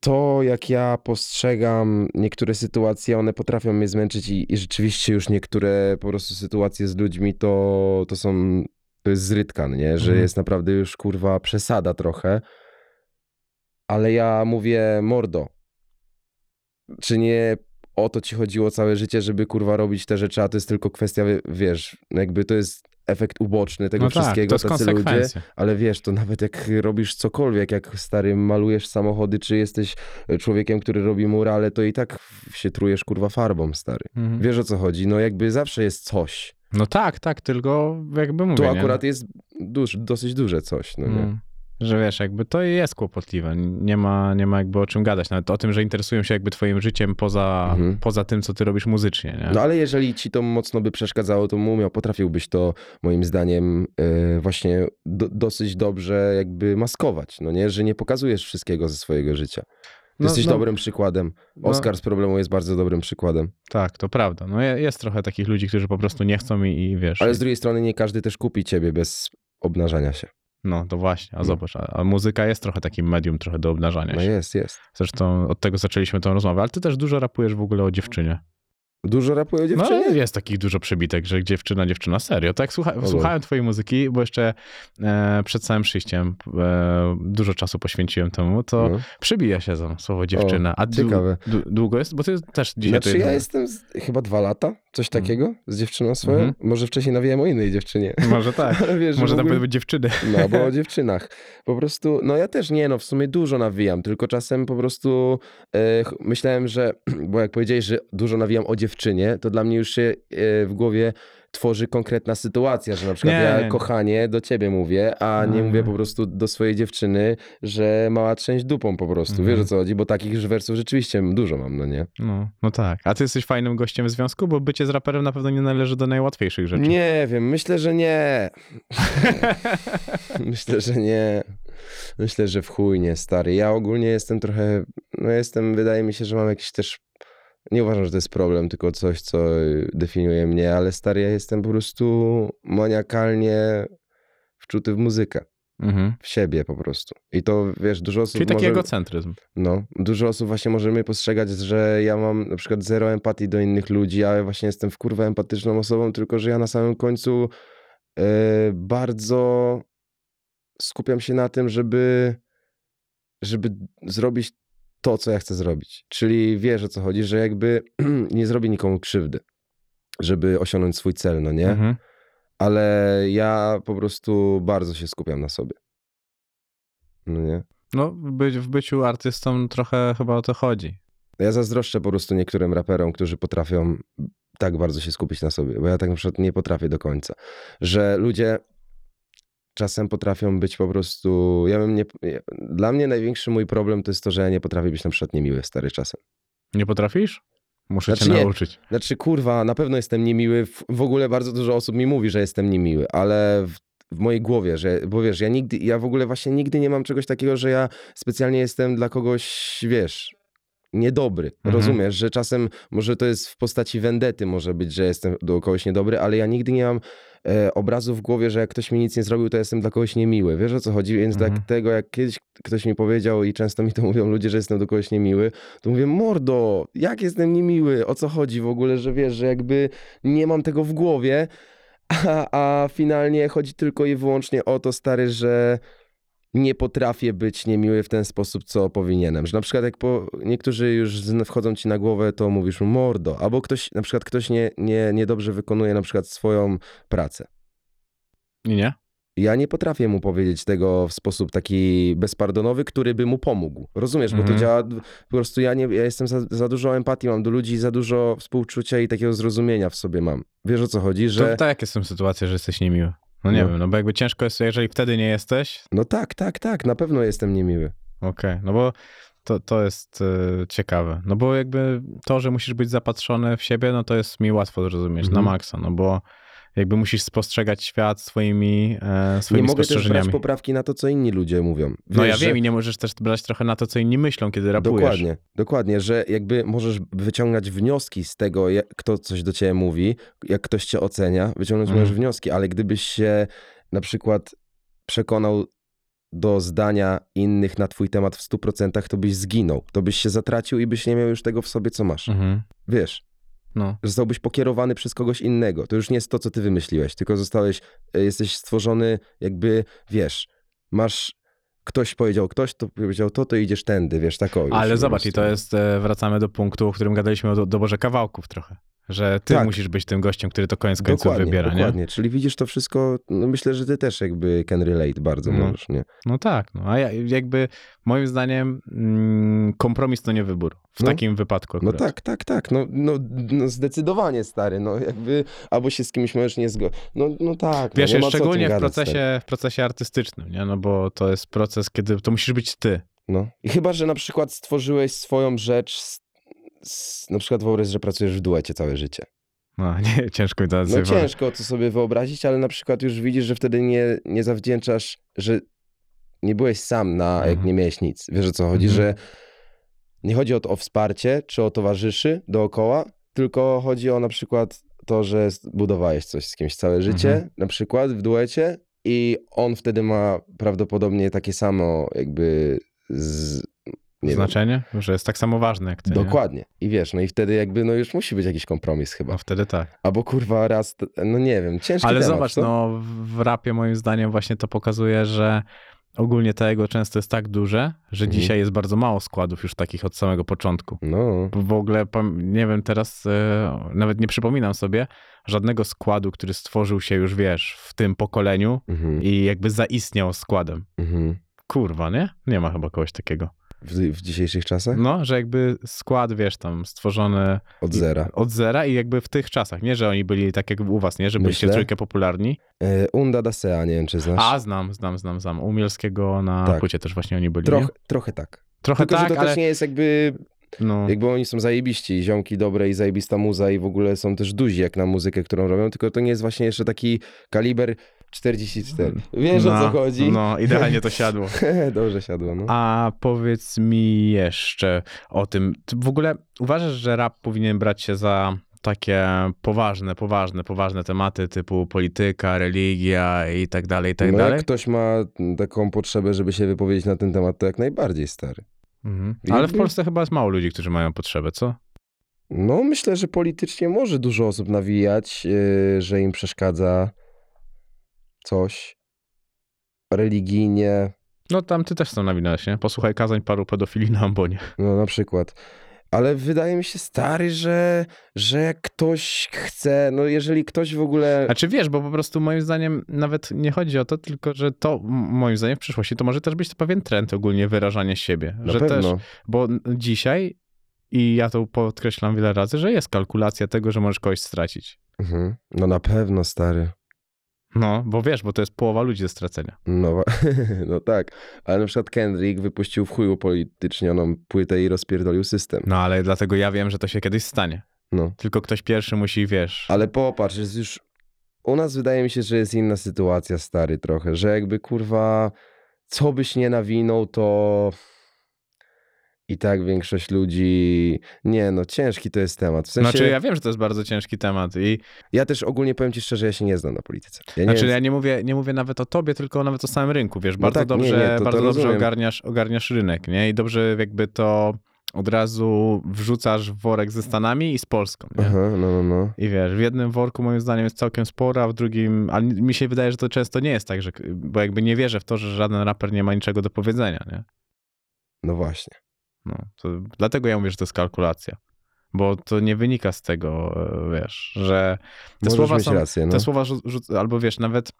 to, jak ja postrzegam niektóre sytuacje, one potrafią mnie zmęczyć i, i rzeczywiście już niektóre po prostu sytuacje z ludźmi to, to są, to jest zrytkan, nie? Że Mhm. jest naprawdę już kurwa przesada trochę. Ale ja mówię, mordo, czy nie o to ci chodziło całe życie, żeby kurwa robić te rzeczy, a to jest tylko kwestia, wie- wiesz, jakby to jest efekt uboczny tego no tak, wszystkiego, to jest tacy ludzie. Ale wiesz, to nawet jak robisz cokolwiek, jak stary malujesz samochody, czy jesteś e, człowiekiem, który robi murale, to i tak się trujesz kurwa farbą, stary. Mhm. Wiesz o co chodzi? No jakby zawsze jest coś. No tak, tak, tylko jakby mówię, Tu nie? akurat jest duż, dosyć duże coś, no nie? Mm. Że wiesz, jakby to jest kłopotliwe. Nie ma, nie ma jakby o czym gadać. Nawet o tym, że interesują się jakby twoim życiem poza, Mhm. poza tym, co ty robisz muzycznie, nie? No ale jeżeli ci to mocno by przeszkadzało, to umiał, potrafiłbyś to moim zdaniem e, właśnie do, dosyć dobrze jakby maskować, no nie? Że nie pokazujesz wszystkiego ze swojego życia. No, jesteś no, dobrym przykładem. no, Oskar z problemu jest bardzo dobrym przykładem. Tak, to prawda. No je- jest trochę takich ludzi, którzy po prostu nie chcą i, i wiesz. Ale z drugiej strony nie każdy też kupi ciebie bez obnażania się. No to właśnie, a No. zobacz, a, a muzyka jest trochę takim medium trochę do obnażania No się. jest, jest. Zresztą od tego zaczęliśmy tą rozmowę, ale ty też dużo rapujesz w ogóle o dziewczynie. Dużo rapuje o dziewczynie? No jest takich dużo przebitek, że dziewczyna, dziewczyna, serio. Tak słucha, słuchałem twojej muzyki, bo jeszcze e, przed całym przyjściem e, dużo czasu poświęciłem temu, to No. przybija się za słowo dziewczyna. a dłu- ciekawe. dłu- długo jest? Bo ty też dzisiaj Znaczy ja jestem z, chyba dwa lata, Coś Mhm. takiego z dziewczyną swoją? Mhm. Może wcześniej nawijałem o innej dziewczynie. Może tak. Wiesz, że Może w tam ogóle- być dziewczyny. No, bo o dziewczynach. Po prostu, no ja też nie, no w sumie dużo nawijam, tylko czasem po prostu e, myślałem, że, bo jak powiedziałeś, że dużo nawijam o dziewczynie, to dla mnie już się e, w głowie tworzy konkretna sytuacja, że na przykład Nie, ja nie, nie. kochanie do ciebie mówię, a nie Mhm. mówię po prostu do swojej dziewczyny, że mała trzęść dupą po prostu. Mhm. Wiesz o co chodzi? Bo takich już wersów rzeczywiście dużo mam, no nie? No, no tak. A ty jesteś fajnym gościem w związku, bo bycie z raperem na pewno nie należy do najłatwiejszych rzeczy. Nie wiem, myślę, że nie. myślę, że nie. Myślę, że w chuj nie, stary. Ja ogólnie jestem trochę, no jestem, wydaje mi się, że mam jakiś też, nie uważam, że to jest problem, tylko coś, co definiuje mnie, ale stary, ja jestem po prostu maniakalnie wczuty w muzykę, Mhm. w siebie po prostu. I to, wiesz, dużo osób Czyli taki może... egocentryzm. No, dużo osób właśnie może mnie postrzegać, że ja mam na przykład zero empatii do innych ludzi, a ja właśnie jestem w kurwę empatyczną osobą, tylko że ja na samym końcu e, bardzo skupiam się na tym, żeby, żeby zrobić to, co ja chcę zrobić. Czyli wiesz o co chodzi, że jakby nie zrobię nikomu krzywdy, żeby osiągnąć swój cel, no nie? Mhm. Ale ja po prostu bardzo się skupiam na sobie. No nie? No, być, w byciu artystą trochę chyba o to chodzi. Ja zazdroszczę po prostu niektórym raperom, którzy potrafią tak bardzo się skupić na sobie, bo ja tak na przykład nie potrafię do końca. Że ludzie czasem potrafią być po prostu. Ja bym nie. Dla mnie największy mój problem to jest to, że ja nie potrafię być na przykład niemiły stary czasem. Nie potrafisz? Muszę Znaczy cię nie. nauczyć. Znaczy, kurwa, na pewno jestem niemiły. W, w ogóle bardzo dużo osób mi mówi, że jestem niemiły, ale w, w mojej głowie, że, bo wiesz, ja nigdy, ja w ogóle właśnie nigdy nie mam czegoś takiego, że ja specjalnie jestem dla kogoś, wiesz, niedobry. Mhm. Rozumiesz, że czasem może to jest w postaci wendety, może być, że jestem do kogoś niedobry, ale ja nigdy nie mam e, obrazu w głowie, że jak ktoś mi nic nie zrobił, to jestem dla kogoś niemiły. Wiesz o co chodzi? Więc Mhm. tak tego, jak kiedyś ktoś mi powiedział i często mi to mówią ludzie, że jestem do kogoś niemiły, to mówię, mordo, jak jestem niemiły? O co chodzi w ogóle, że wiesz, że jakby nie mam tego w głowie, a, a finalnie chodzi tylko i wyłącznie o to, stary, że nie potrafię być niemiły w ten sposób, co powinienem. Że na przykład jak po, niektórzy już wchodzą ci na głowę, to mówisz mordo. Albo ktoś, na przykład ktoś nie, nie, niedobrze wykonuje na przykład swoją pracę. I nie? Ja nie potrafię mu powiedzieć tego w sposób taki bezpardonowy, który by mu pomógł. Rozumiesz, bo Mhm. to działa, po prostu ja nie, ja jestem za, za dużo empatii mam do ludzi, za dużo współczucia i takiego zrozumienia w sobie mam. Wiesz o co chodzi, Że... To tak jakie są sytuacje, że jesteś niemiły? No nie No. wiem, no bo jakby ciężko jest, jeżeli wtedy nie jesteś, No tak, tak, tak, na pewno jestem niemiły. okej, no bo to, to jest e, ciekawe. No bo jakby to, że musisz być zapatrzony w siebie, no to jest mi łatwo zrozumieć, Mhm. na maksa, no bo jakby musisz spostrzegać świat swoimi, e, Nie swoimi mogę też brać poprawki na to, co inni ludzie mówią. No ja Wiesz, wiem że- i nie możesz też brać trochę na to, co inni myślą, kiedy rapujesz. Dokładnie, dokładnie, że jakby możesz wyciągać wnioski z tego, jak kto coś do ciebie mówi, jak ktoś cię ocenia, wyciągnąć Mhm. możesz wnioski, ale gdybyś się na przykład przekonał do zdania innych na twój temat w 100%, to byś zginął, to byś się zatracił i byś nie miał już tego w sobie, co masz. Mhm. Wiesz, No. zostałbyś pokierowany przez kogoś innego. To już nie jest to, co ty wymyśliłeś, tylko zostałeś, e, jesteś stworzony jakby, wiesz, masz, ktoś powiedział ktoś, to powiedział to, to idziesz tędy, wiesz, tak już Ale zobacz, i to jest, e, wracamy do punktu, o którym gadaliśmy o do- doborze kawałków trochę. Że ty Tak. musisz być tym gościem, który to koniec końców Dokładnie, wybiera, nie? dokładnie. Czyli widzisz to wszystko, no myślę, że ty też jakby can relate bardzo No. możesz, nie? No tak, no a ja, jakby moim zdaniem mm, kompromis to nie wybór. W No. takim wypadku No akurat. tak, tak, tak, no, no, no zdecydowanie stary, no jakby albo się z kimś możesz nie zgodzić, no, no tak. Wiesz, no, nie ma co o tym szczególnie w stary. procesie, w procesie artystycznym, nie? No bo to jest proces, kiedy to musisz być ty. No. I chyba, że na przykład stworzyłeś swoją rzecz, z, na przykład wyobraź, że pracujesz w duecie całe życie. No nie, ciężko mi to No ciężko to sobie wyobrazić, ale na przykład już widzisz, że wtedy nie, nie zawdzięczasz, że nie byłeś sam na, jak Mhm. nie miałeś nic. Wiesz o co chodzi, Mhm. że nie chodzi o, to, o wsparcie czy o towarzyszy dookoła, tylko chodzi o na przykład to, że budowałeś coś z kimś całe życie, Mhm. na przykład w duecie i on wtedy ma prawdopodobnie takie samo jakby z, nie wiem, Znaczenie, że jest tak samo ważne jak ty. nie? Dokładnie. I wiesz, no i wtedy jakby no już musi być jakiś kompromis chyba. No wtedy tak. Albo kurwa raz, no nie wiem, ciężki Ale temat, zobacz, co? no w rapie moim zdaniem właśnie to pokazuje, że ogólnie to ego często jest tak duże, że Mhm. dzisiaj jest bardzo mało składów już takich od samego początku. No, Bo W ogóle nie wiem, teraz e, nawet nie przypominam sobie żadnego składu, który stworzył się już, wiesz, w tym pokoleniu mhm, i jakby zaistniał składem. mhm. Kurwa, nie? Nie ma chyba kogoś takiego. W, w dzisiejszych czasach? No, że jakby skład, wiesz, tam stworzony Od zera. od zera i jakby w tych czasach. Nie, że oni byli tak jak u was, nie? Że byliście trójkę popularni. E, Unda da Sea, nie wiem czy znasz. A, znam, znam, znam, znam. U Mielskiego na Tak. płycie też właśnie oni byli, Trochę, nie? trochę tak. Trochę Tylko, tak, że to ale... też nie jest jakby, No, jakby oni są zajebiści, ziomki dobre i zajebista muza i w ogóle są też duzi jak na muzykę, którą robią, tylko to nie jest właśnie jeszcze taki kaliber 44. Wiesz o co no, chodzi? No, idealnie to siadło. Dobrze siadło, no. A powiedz mi jeszcze o tym. Ty w ogóle uważasz, że rap powinien brać się za takie poważne, poważne, poważne tematy typu polityka, religia i tak dalej, i tak no dalej? jak ktoś ma taką potrzebę, żeby się wypowiedzieć na ten temat, to jak najbardziej stary. Mhm. Ale w Polsce chyba jest mało ludzi, którzy mają potrzebę, co? No myślę, że politycznie może dużo osób nawijać, yy, że im przeszkadza coś. Religijnie, No tam ty też są nawinąłeś, nie? Posłuchaj kazań paru pedofili na ambonie. no na przykład. Ale wydaje mi się stary, że, że jak ktoś chce, no jeżeli ktoś w ogóle... Znaczy wiesz, bo po prostu moim zdaniem nawet nie chodzi o to, tylko że to moim zdaniem w przyszłości to może też być to pewien trend ogólnie wyrażania siebie. Na że też, pewno. bo n- dzisiaj i ja to podkreślam wiele razy, że jest kalkulacja tego, że możesz kogoś stracić. Mhm. No na pewno, stary. No, bo wiesz, bo to jest połowa ludzi do stracenia. No, no tak. Ale na przykład Kendrick wypuścił w chuju politycznioną płytę i rozpierdolił system. No, ale dlatego ja wiem, że to się kiedyś stanie. No. Tylko ktoś pierwszy musi, wiesz... Ale popatrz, jest już. U nas wydaje mi się, że jest inna sytuacja, stary, trochę, że jakby kurwa, co byś nie nawinął, to i tak większość ludzi. Nie, no ciężki to jest temat. W sensie, Znaczy, ja wiem, że to jest bardzo ciężki temat i ja też ogólnie powiem ci szczerze, ja się nie znam na polityce. Ja nie Znaczy, wiem, ja nie mówię, nie mówię nawet o tobie, tylko nawet o samym rynku, wiesz, No bardzo tak, nie, dobrze, nie, to- to bardzo dobrze rozumiem. ogarniasz, ogarniasz rynek, nie? I dobrze jakby to od razu wrzucasz w worek ze Stanami i z Polską, nie? Aha, no, no, no. I wiesz, w jednym worku moim zdaniem jest całkiem sporo, a w drugim, a mi się wydaje, że to często nie jest tak, że, bo jakby nie wierzę w to, że żaden raper nie ma niczego do powiedzenia, nie? No właśnie. No, dlatego ja mówię, że to jest kalkulacja. Bo to nie wynika z tego, e, wiesz, że te Możesz słowa są, rację, no. te słowa albo wiesz, nawet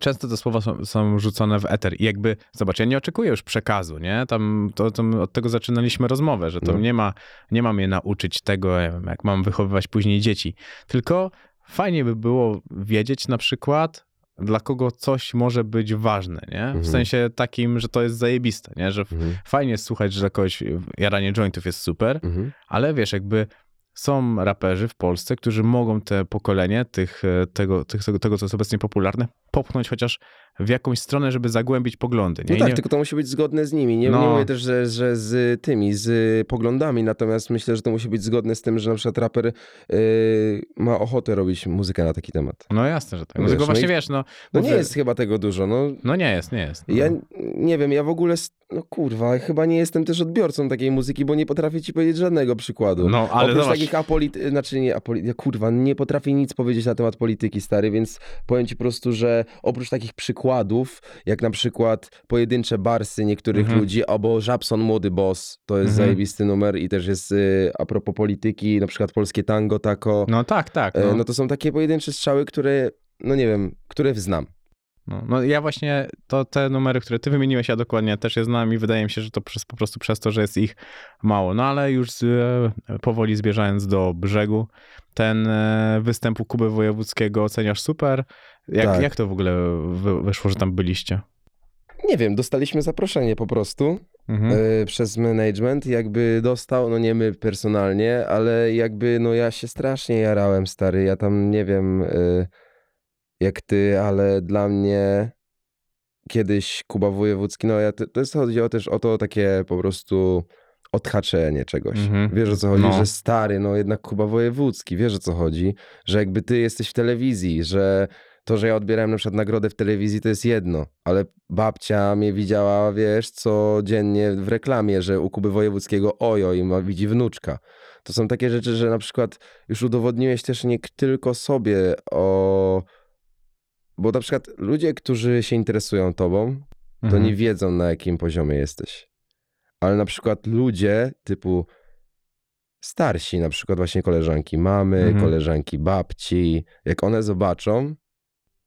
często te słowa są, są rzucone w eter i jakby, zobacz, ja nie oczekuję już przekazu, nie? Tam, to, to od tego zaczynaliśmy rozmowę, że to No. nie ma, nie mam je nauczyć tego, nie wiem, jak mam wychowywać później dzieci, tylko fajnie by było wiedzieć na przykład, dla kogo coś może być ważne, nie? W Mhm. sensie takim, że to jest zajebiste, nie? Że Mhm, fajnie jest słuchać, że dla kogoś jaranie jointów jest super, mhm. ale wiesz, jakby są raperzy w Polsce, którzy mogą te pokolenie tych, e, tego, tych, tego, tego, co jest obecnie popularne, popchnąć chociaż w jakąś stronę, żeby zagłębić poglądy. Nie? No tak, nie... tylko to musi być zgodne z nimi. Nie, No. nie mówię też, że, że z tymi, z poglądami, natomiast myślę, że to musi być zgodne z tym, że na przykład raper yy, ma ochotę robić muzykę na taki temat. No jasne, że tak. No, Wiesz, tylko no właśnie i- wiesz, no... No nie jest chyba tego dużo, no. No nie jest, nie jest. No. Ja nie wiem, ja w ogóle, no kurwa, chyba nie jestem też odbiorcą takiej muzyki, bo nie potrafię ci powiedzieć żadnego przykładu. No, ale Oprócz zobacz, takich apolity... znaczy nie apolity... ja kurwa, nie potrafię nic powiedzieć na temat polityki, stary, więc powiem ci po prostu, że oprócz takich przykładów, jak na przykład pojedyncze barsy niektórych Mhm. ludzi, albo Żabson Młody Boss, to jest Mhm. zajebisty numer i też jest y, a propos polityki, na przykład polskie tango, tako, no tak, tak. e, No. no to są takie pojedyncze strzały, które, no nie wiem, które znam. No, no ja właśnie, to te numery, które ty wymieniłeś, ja dokładnie też je znam i wydaje mi się, że to przez, po prostu przez to, że jest ich mało. No ale już z, e, powoli zbierzając do brzegu, ten e, występ u Kuby Wojewódzkiego oceniasz super. Jak, Tak. jak to w ogóle wy, wyszło, że tam byliście? Nie wiem, dostaliśmy zaproszenie po prostu. Mhm. e, przez management, jakby dostał, no nie my personalnie, ale jakby no ja się strasznie jarałem, stary, ja tam nie wiem e, jak ty, ale dla mnie kiedyś Kuba Wojewódzki, no ja, to, jest chodzi o też o to takie po prostu odhaczenie czegoś. Mhm. Wiesz o co chodzi, No. że stary, no jednak Kuba Wojewódzki, wiesz o co chodzi, że jakby ty jesteś w telewizji, że to, że ja odbierałem na przykład nagrodę w telewizji, to jest jedno, ale babcia mnie widziała, wiesz, codziennie w reklamie, że u Kuby Wojewódzkiego ojo i ma, widzi wnuczka. To są takie rzeczy, że na przykład już udowodniłeś też nie tylko sobie o... Bo na przykład ludzie, którzy się interesują tobą, to Mhm. nie wiedzą na jakim poziomie jesteś. Ale na przykład ludzie typu starsi, na przykład właśnie koleżanki mamy, Mhm. koleżanki babci, jak one zobaczą,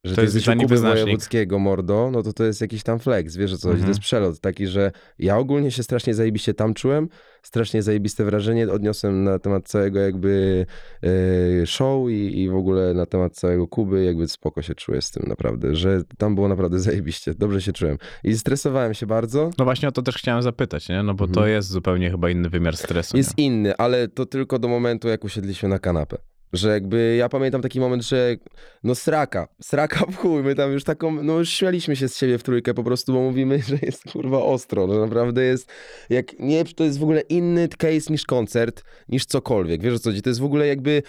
że To jest wyznacznik. Wojewódzkiego mordo, no to to jest jakiś tam flex, wiesz o co chodzi, to Mhm. jest przelot taki, że ja ogólnie się strasznie zajebiście tam czułem, strasznie zajebiste wrażenie odniosłem na temat całego jakby e, show i, i w ogóle na temat całego Kuby, jakby spoko się czuję z tym naprawdę, że tam było naprawdę zajebiście, dobrze się czułem i stresowałem się bardzo, No właśnie o to też chciałem zapytać, nie? No bo to Mhm. jest zupełnie chyba inny wymiar stresu. Jest nie? inny, ale to tylko do momentu, jak usiedliśmy na kanapę. Że jakby, ja pamiętam taki moment, że no sraka, sraka w chuj, my tam już taką, no już śmialiśmy się z siebie w trójkę po prostu, bo mówimy, że jest kurwa ostro, że naprawdę jest, jak nie, to jest w ogóle inny case niż koncert, niż cokolwiek, wiesz o co chodzi, to jest w ogóle jakby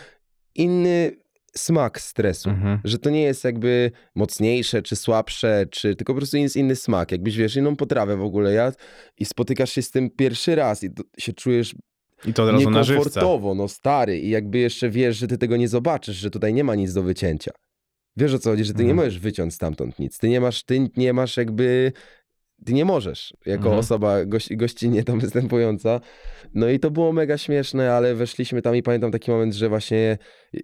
inny smak stresu. Mhm. Że to nie jest jakby mocniejsze, czy słabsze, czy tylko po prostu jest inny smak. Jakbyś wiesz, inną potrawę w ogóle jadł i spotykasz się z tym pierwszy raz i się czujesz I to od razu na żywca. niekomfortowo, no stary. I jakby jeszcze wiesz, że ty tego nie zobaczysz, że tutaj nie ma nic do wycięcia. Wiesz o co chodzi, że ty nie Mhm. możesz wyciąć stamtąd nic. Ty nie masz, ty nie masz jakby... Ty nie możesz, jako Mhm. osoba goś, gościnnie tam występująca. No i to było mega śmieszne, ale weszliśmy tam i pamiętam taki moment, że właśnie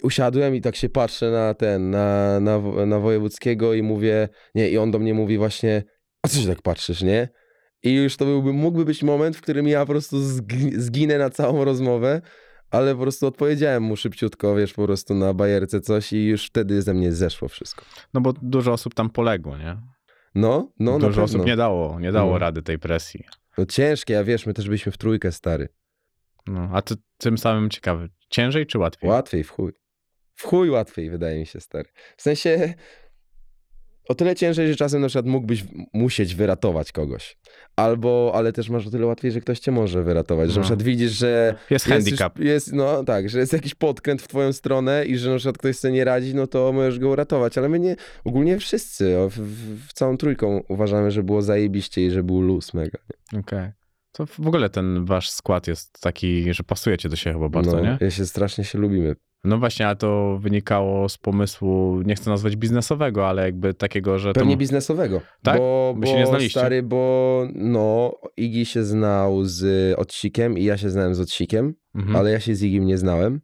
usiadłem i tak się patrzę na ten, na, na, na Wojewódzkiego i mówię, nie, i on do mnie mówi właśnie, a co się tak patrzysz, nie? I już to byłby, mógłby być moment, w którym ja po prostu zgi- zginę na całą rozmowę, ale po prostu odpowiedziałem mu szybciutko, wiesz, po prostu na bajerce coś i już wtedy ze mnie zeszło wszystko. No bo dużo osób tam poległo, nie? No, no dużo osób nie dało, nie dało No. rady tej presji. No ciężkie, a wiesz, my też byliśmy w trójkę, stary. No, a ty tym samym ciekawy, ciężej czy łatwiej? Łatwiej, w chuj. W chuj łatwiej, wydaje mi się, stary. W sensie, o tyle ciężej, że czasem na przykład mógłbyś musieć wyratować kogoś. Albo, ale też masz o tyle łatwiej, że ktoś cię może wyratować. Że No. na przykład widzisz, że Jest jest, handicap. jest, no tak, że jest jakiś podkręt w twoją stronę i że na przykład ktoś sobie nie radzi, no to możesz go uratować. Ale my nie, ogólnie wszyscy, w, w, w całą trójką uważamy, że było zajebiście i że był luz mega. Okej. To w ogóle ten wasz skład jest taki, że pasujecie do siebie chyba bardzo, no, nie? Ja się strasznie się lubimy. No właśnie, ale to wynikało z pomysłu, nie chcę nazwać biznesowego, ale jakby takiego, że Pewnie to... biznesowego. Tak? Bo, się nie znaliście? stary, bo no, Igi się znał z Odsikiem i ja się znałem z Odsikiem, Mhm. ale ja się z Igim nie znałem.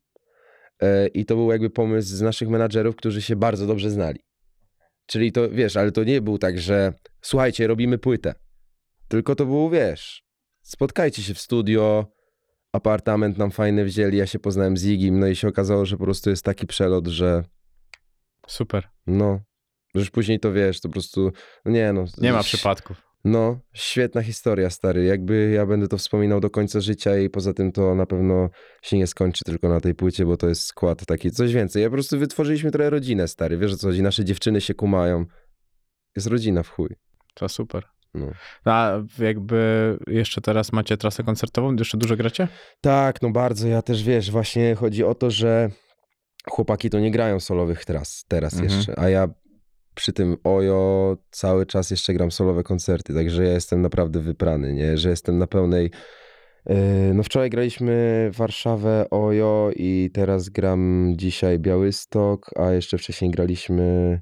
E, I to był jakby pomysł z naszych menadżerów, którzy się bardzo dobrze znali. Czyli to, wiesz, ale to nie był tak, że słuchajcie, robimy płytę. Tylko to było, wiesz, spotkajcie się w studio, apartament nam fajny wzięli, ja się poznałem z Igim, no i się okazało, że po prostu jest taki przelot, że Super. no, że już później to wiesz, to po prostu, no nie no. Nie ma ś- przypadków. No, świetna historia, stary. Jakby ja będę to wspominał do końca życia i poza tym to na pewno się nie skończy tylko na tej płycie, bo to jest skład taki, coś więcej. Ja po prostu wytworzyliśmy trochę rodzinę, stary. Wiesz o co chodzi? Nasze dziewczyny się kumają. Jest rodzina w chuj. To super. No. A jakby jeszcze teraz macie trasę koncertową? Jeszcze dużo gracie? Tak, no bardzo. Ja też, wiesz, właśnie chodzi o to, że chłopaki to nie grają solowych tras teraz Mhm. jeszcze, a ja przy tym Ojo cały czas jeszcze gram solowe koncerty, także ja jestem naprawdę wyprany, nie? Że jestem na pełnej... Yy, No wczoraj graliśmy Warszawę, Ojo i teraz gram dzisiaj Białystok, a jeszcze wcześniej graliśmy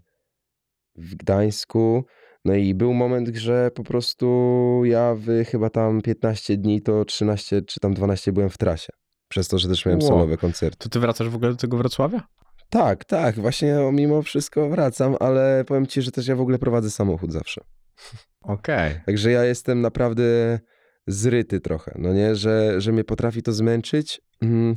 w Gdańsku. No i był moment, że po prostu ja w chyba tam 15 dni to 13 czy tam 12 byłem w trasie. Przez to, że też miałem Ło. solowe koncerty. To ty wracasz w ogóle do tego Wrocławia? Tak, tak, właśnie mimo wszystko wracam, ale powiem ci, że też ja w ogóle prowadzę samochód zawsze. Okej. Także ja jestem naprawdę zryty trochę, no nie, że, że mnie potrafi to zmęczyć, mm,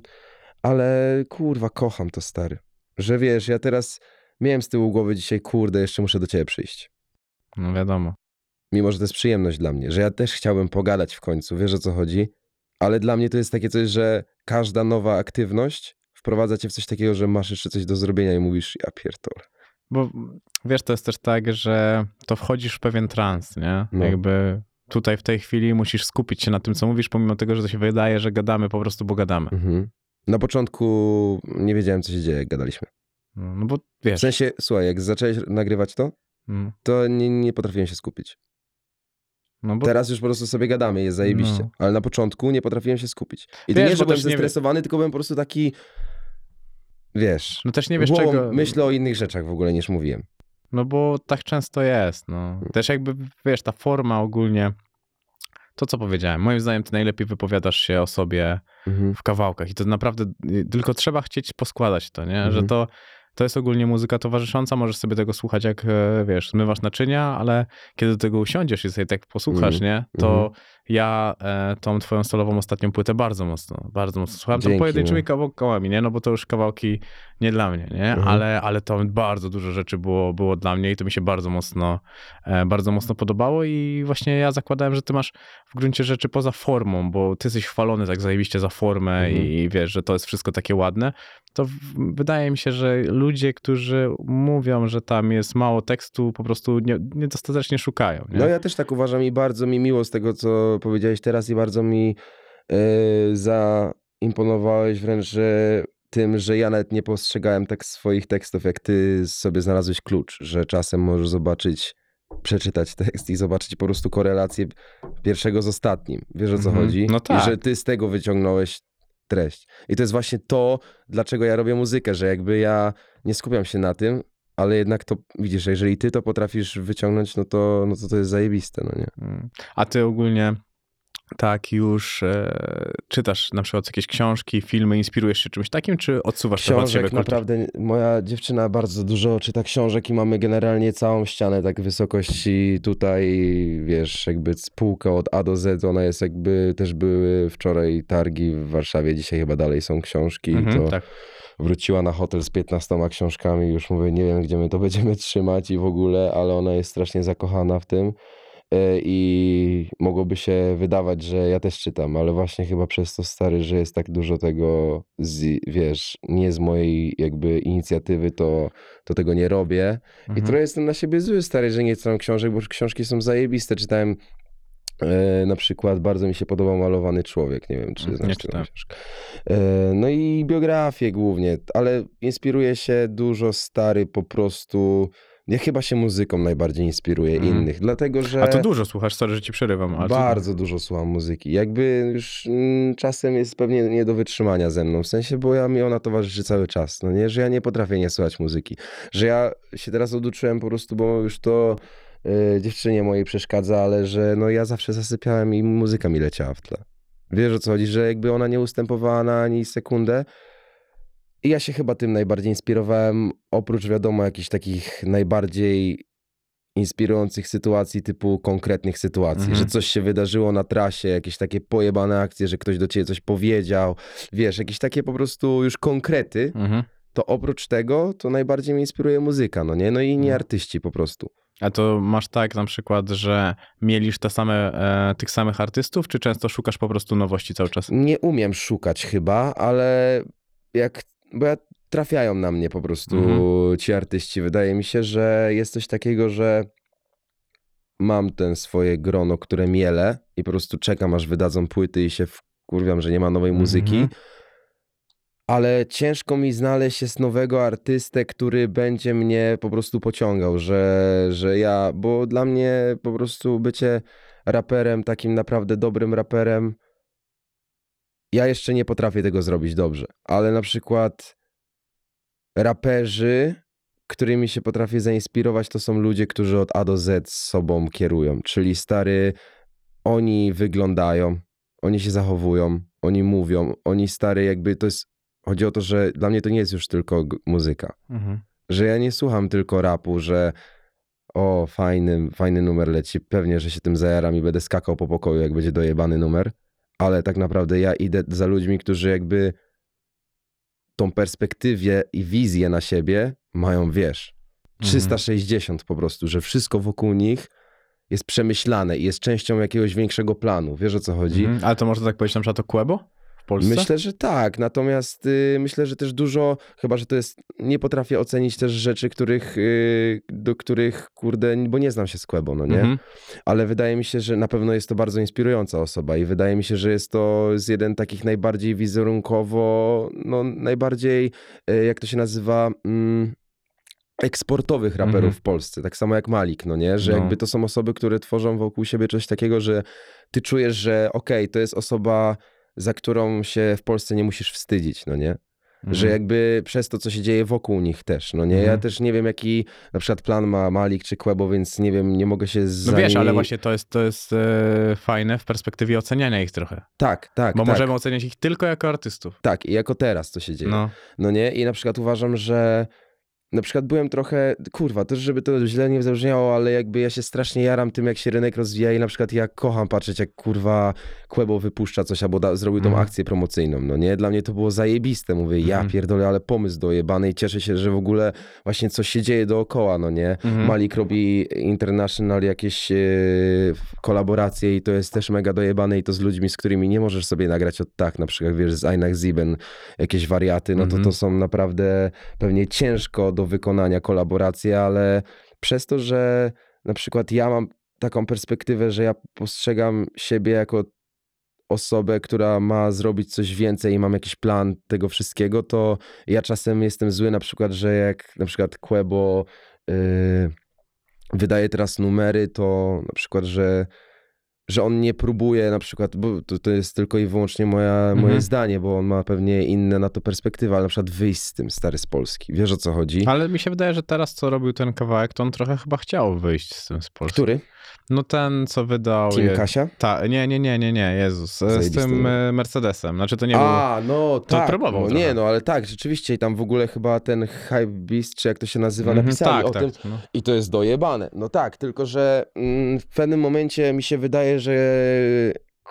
ale kurwa, kocham to stary. Że wiesz, ja teraz miałem z tyłu głowy dzisiaj, kurde, jeszcze muszę do ciebie przyjść. No wiadomo. Mimo, że to jest przyjemność dla mnie, że ja też chciałbym pogadać w końcu, wiesz o co chodzi, ale dla mnie to jest takie coś, że każda nowa aktywność wprowadza cię w coś takiego, że masz jeszcze coś do zrobienia i mówisz, ja pierdolę. Bo wiesz, to jest też tak, że to wchodzisz w pewien trans, nie? No. Jakby tutaj w tej chwili musisz skupić się na tym, co mówisz, pomimo tego, że to się wydaje, że gadamy po prostu, bo gadamy. Mhm. Na początku nie wiedziałem, co się dzieje, jak gadaliśmy. No, no bo W wiesz. sensie, słuchaj, jak zacząłeś nagrywać to, mm, to nie, nie potrafiłem się skupić. No bo Teraz już po prostu sobie gadamy, jest zajebiście. No. Ale na początku nie potrafiłem się skupić. I to Wiesz, nie, że byłem nie wie- zestresowany, tylko byłem po prostu taki, wiesz, no też nie wiesz głową czego. myślę o innych rzeczach w ogóle niż mówiłem. No bo tak często jest. No. Też jakby, wiesz, ta forma ogólnie, to co powiedziałem, moim zdaniem ty najlepiej wypowiadasz się o sobie Mhm. w kawałkach i to naprawdę, y, tylko trzeba chcieć poskładać to, nie? Że Mhm. to, to jest ogólnie muzyka towarzysząca, możesz sobie tego słuchać jak, e, wiesz, zmywasz naczynia, ale kiedy do tego usiądziesz i sobie tak posłuchasz, Mhm. nie? To Mhm. ja e, tą twoją solową ostatnią płytę bardzo mocno, bardzo mocno słucham. To Dzięki, pojedynczymi no. kawałkami, nie? No bo to już kawałki nie dla mnie, nie? Mhm. Ale, ale to bardzo dużo rzeczy było, było dla mnie i to mi się bardzo mocno, e, bardzo mocno podobało i właśnie ja zakładałem, że ty masz w gruncie rzeczy poza formą, bo ty jesteś chwalony tak zajebiście za formę Mhm. i wiesz, że to jest wszystko takie ładne, to wydaje mi się, że ludzie, którzy mówią, że tam jest mało tekstu, po prostu nie, niedostatecznie szukają, nie? No ja też tak uważam i bardzo mi miło z tego, co powiedziałeś teraz i bardzo mi e, zaimponowałeś wręcz, tym, że ja nawet nie postrzegałem tak swoich tekstów, jak ty sobie znalazłeś klucz, że czasem możesz zobaczyć, przeczytać tekst i zobaczyć po prostu korelację pierwszego z ostatnim. Wiesz o co Mhm. chodzi? No tak. I że ty z tego wyciągnąłeś treść. I to jest właśnie to, dlaczego ja robię muzykę, że jakby ja nie skupiam się na tym, ale jednak to, widzisz, że jeżeli ty to potrafisz wyciągnąć, no to, no to to jest zajebiste, no nie? Mm. A ty ogólnie tak już e, czytasz na przykład jakieś książki, filmy, inspirujesz się czymś takim, czy odsuwasz to od siebie Książek naprawdę, moja dziewczyna bardzo dużo czyta książek i mamy generalnie całą ścianę tak wysokości tutaj, wiesz, jakby spółka od A do Z, ona jest jakby, też były wczoraj targi w Warszawie, dzisiaj chyba dalej są książki i Mhm, to tak. wróciła na hotel z 15 książkami, już mówię, nie wiem gdzie my to będziemy trzymać i w ogóle, ale ona jest strasznie zakochana w tym i mogłoby się wydawać, że ja też czytam, ale właśnie chyba przez to stary, że jest tak dużo tego, z, wiesz, nie z mojej jakby inicjatywy, to, to tego nie robię i Mhm. trochę jestem na siebie zły, stary, że nie czytam książek, bo książki są zajebiste, czytałem e, na przykład bardzo mi się podobał Malowany Człowiek, nie wiem czy Nie znasz tę książkę. E, No i biografię głównie, ale inspiruje się dużo stary po prostu. Ja chyba się muzyką najbardziej inspiruję Mhm. innych, dlatego że A to dużo słuchasz, sorry, że ci przerywam. Ale to- bardzo dużo słucham muzyki. Jakby już mm, czasem jest pewnie nie do wytrzymania ze mną, w sensie, bo ja mi ona towarzyszy cały czas, no nie, że ja nie potrafię nie słuchać muzyki, że ja się teraz oduczyłem po prostu, bo już to y, dziewczynie mojej przeszkadza, ale że no ja zawsze zasypiałem i muzyka mi leciała w tle. Wiesz o co chodzi, że jakby ona nie ustępowała na ani sekundę. I ja się chyba tym najbardziej inspirowałem, oprócz wiadomo jakichś takich najbardziej inspirujących sytuacji typu konkretnych sytuacji, Mhm. że coś się wydarzyło na trasie, jakieś takie pojebane akcje, że ktoś do ciebie coś powiedział, wiesz, jakieś takie po prostu już konkrety, Mhm. to oprócz tego to najbardziej mnie inspiruje muzyka, no nie? No i inni Mhm. artyści po prostu. A to masz tak na przykład, że mielisz te same, e, tych samych artystów, czy często szukasz po prostu nowości cały czas? Nie umiem szukać chyba, ale jak, bo ja trafiają na mnie po prostu Mhm. ci artyści. Wydaje mi się, że jest coś takiego, że mam ten swoje grono, które miele i po prostu czekam, aż wydadzą płyty i się wkurwiam, że nie ma nowej muzyki. Mhm. Ale ciężko mi znaleźć jest nowego artystę, który będzie mnie po prostu pociągał, że, że ja, bo dla mnie po prostu bycie raperem, takim naprawdę dobrym raperem, ja jeszcze nie potrafię tego zrobić dobrze, ale na przykład raperzy, którymi się potrafię zainspirować, to są ludzie, którzy od A do Z sobą kierują, czyli stary, oni wyglądają, oni się zachowują, oni mówią, oni stary jakby to jest, chodzi o to, że dla mnie to nie jest już tylko muzyka, Mhm. że ja nie słucham tylko rapu, że o, fajny, fajny numer leci, pewnie, że się tym zajaram i będę skakał po pokoju, jak będzie dojebany numer, ale tak naprawdę ja idę za ludźmi, którzy jakby tą perspektywę i wizję na siebie mają, wiesz, 360 po prostu, że wszystko wokół nich jest przemyślane i jest częścią jakiegoś większego planu. Wiesz o co chodzi? Mhm. Ale to można tak powiedzieć na przykład o Quebo w Polsce? Myślę, że tak, natomiast y, myślę, że też dużo, chyba, że to jest, nie potrafię ocenić też rzeczy, których, y, do których, kurde, bo nie znam się z Quebo, no nie? Mhm. Ale wydaje mi się, że na pewno jest to bardzo inspirująca osoba i wydaje mi się, że jest to z jeden takich najbardziej wizerunkowo, no najbardziej, y, jak to się nazywa, mm, eksportowych raperów Mhm. w Polsce, tak samo jak Malik, no nie? Że No. jakby to są osoby, które tworzą wokół siebie coś takiego, że ty czujesz, że okej, to jest osoba, za którą się w Polsce nie musisz wstydzić, no nie? Że Mhm. jakby przez to, co się dzieje wokół nich też, no nie? Ja Mhm. też nie wiem, jaki na przykład plan ma Malik czy Quebo, więc nie wiem, nie mogę się za No wiesz, ale właśnie to jest, to jest e, fajne w perspektywie oceniania ich trochę. Tak, tak, Bo tak. możemy oceniać ich tylko jako artystów. Tak, i jako teraz to się dzieje. No. No nie? I na przykład uważam, że na przykład byłem trochę, kurwa, też żeby to źle nie zabrzmiało, ale jakby ja się strasznie jaram tym, jak się rynek rozwija i na przykład ja kocham patrzeć, jak kurwa Quebo wypuszcza coś albo da, zrobił tą Mhm. akcję promocyjną, no nie? Dla mnie to było zajebiste, mówię, ja Mhm. pierdolę, ale pomysł dojebany i cieszę się, że w ogóle właśnie coś się dzieje dookoła, no nie? Mhm. Malik robi international jakieś e, kolaboracje i to jest też mega dojebane i to z ludźmi, z którymi nie możesz sobie nagrać od tak, na przykład wiesz, z Einach Ziben, jakieś wariaty, no to Mhm. to są naprawdę pewnie ciężko do wykonania kolaboracje, ale przez to, że na przykład ja mam taką perspektywę, że ja postrzegam siebie jako osobę, która ma zrobić coś więcej i mam jakiś plan tego wszystkiego, to ja czasem jestem zły na przykład, że jak na przykład Quebo yy, wydaje teraz numery, to na przykład, że że on nie próbuje na przykład, bo to, to jest tylko i wyłącznie moja, moje Mhm. zdanie, bo on ma pewnie inne na to perspektywy, ale na przykład wyjść z tym, stary z Polski. Wiesz o co chodzi? Ale mi się wydaje, że teraz co robił ten kawałek, to on trochę chyba chciał wyjść z tym z Polski. Który? No ten, co wydał... Team je- Kasia? Ta, nie, nie, nie, nie, nie, Jezus. e, Z tym no. e, Mercedesem. Znaczy to nie było... A, no tak. próbował no, trochę. nie, no ale tak, rzeczywiście i tam w ogóle chyba ten Hype Beast, czy jak to się nazywa, Mhm, napisali tak, o tak, tym, no. I to jest dojebane. No tak, tylko że mm, w pewnym momencie mi się wydaje, że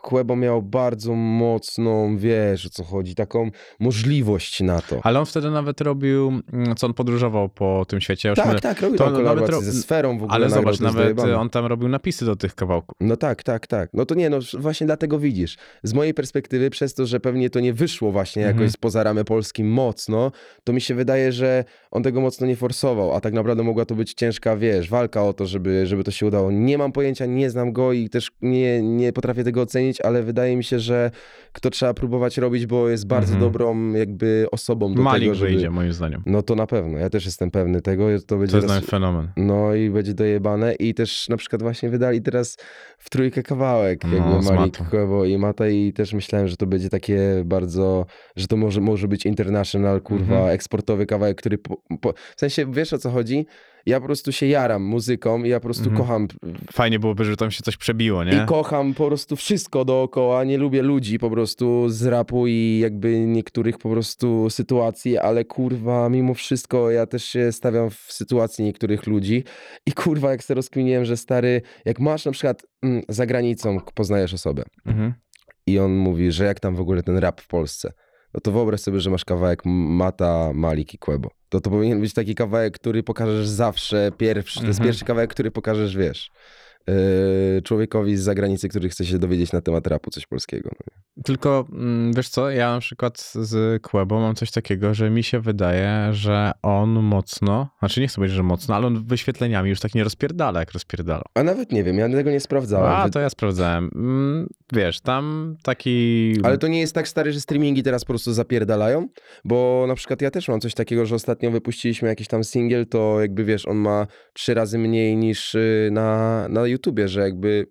Quebo miał bardzo mocną, wiesz o co chodzi, taką możliwość na to. Ale on wtedy nawet robił, mm, co on podróżował po tym świecie. Już tak, my- tak, robił to tą nawet ro- ze sferą w ogóle. Ale zobacz, nawet on tam robił napisy do tych kawałków. No tak, tak, tak. No to nie, no właśnie dlatego widzisz. Z mojej perspektywy, przez to, że pewnie to nie wyszło właśnie Mhm. jakoś spoza ramy polskim mocno, to mi się wydaje, że on tego mocno nie forsował, a tak naprawdę mogła to być ciężka, wiesz, walka o to, żeby, żeby to się udało. Nie mam pojęcia, nie znam go i też nie, nie potrafię tego ocenić, ale wydaje mi się, że kto trzeba próbować robić, bo jest bardzo Mhm. dobrą jakby osobą do Malik tego, żeby... wyjdzie, moim zdaniem. No to na pewno, ja też jestem pewny tego, to będzie To jest fenomen. no i będzie dojebane i też na przykład właśnie wydali teraz w trójkę kawałek, No, jakby z Malik. Quebo i Mata i też myślałem, że to będzie takie bardzo, że to może, może być international, kurwa, Mhm. eksportowy kawałek, który po, po, w sensie, wiesz o co chodzi? Ja po prostu się jaram muzyką i ja po prostu Mhm. kocham Fajnie byłoby, że tam się coś przebiło, i nie? kocham po prostu wszystko dookoła. Nie lubię ludzi po prostu z rapu i jakby niektórych po prostu sytuacji, ale kurwa, mimo wszystko ja też się stawiam w sytuacji niektórych ludzi i kurwa, jak sobie rozkminiłem, że stary, jak masz na przykład mm, za granicą, poznajesz osobę Mhm. i on mówi, że jak tam w ogóle ten rap w Polsce, no to wyobraź sobie, że masz kawałek Mata, Malik i Quebo. To to powinien być taki kawałek, który pokażesz zawsze pierwszy. To jest Mhm. pierwszy kawałek, który pokażesz, wiesz, człowiekowi z zagranicy, który chce się dowiedzieć na temat rapu coś polskiego. No. Tylko mm, wiesz co, ja na przykład z Quebo mam coś takiego, że mi się wydaje, że on mocno, znaczy nie chcę powiedzieć, że mocno, ale on wyświetleniami już tak nie rozpierdala, jak rozpierdalał. A nawet nie wiem, ja tego nie sprawdzałem. A, to ja sprawdzałem. Mm, Wiesz, tam taki... Ale to nie jest tak stary, że streamingi teraz po prostu zapierdalają, bo na przykład ja też mam coś takiego, że ostatnio wypuściliśmy jakiś tam singiel, to jakby wiesz, on ma trzy razy mniej niż y, na, na YouTubie, że jakby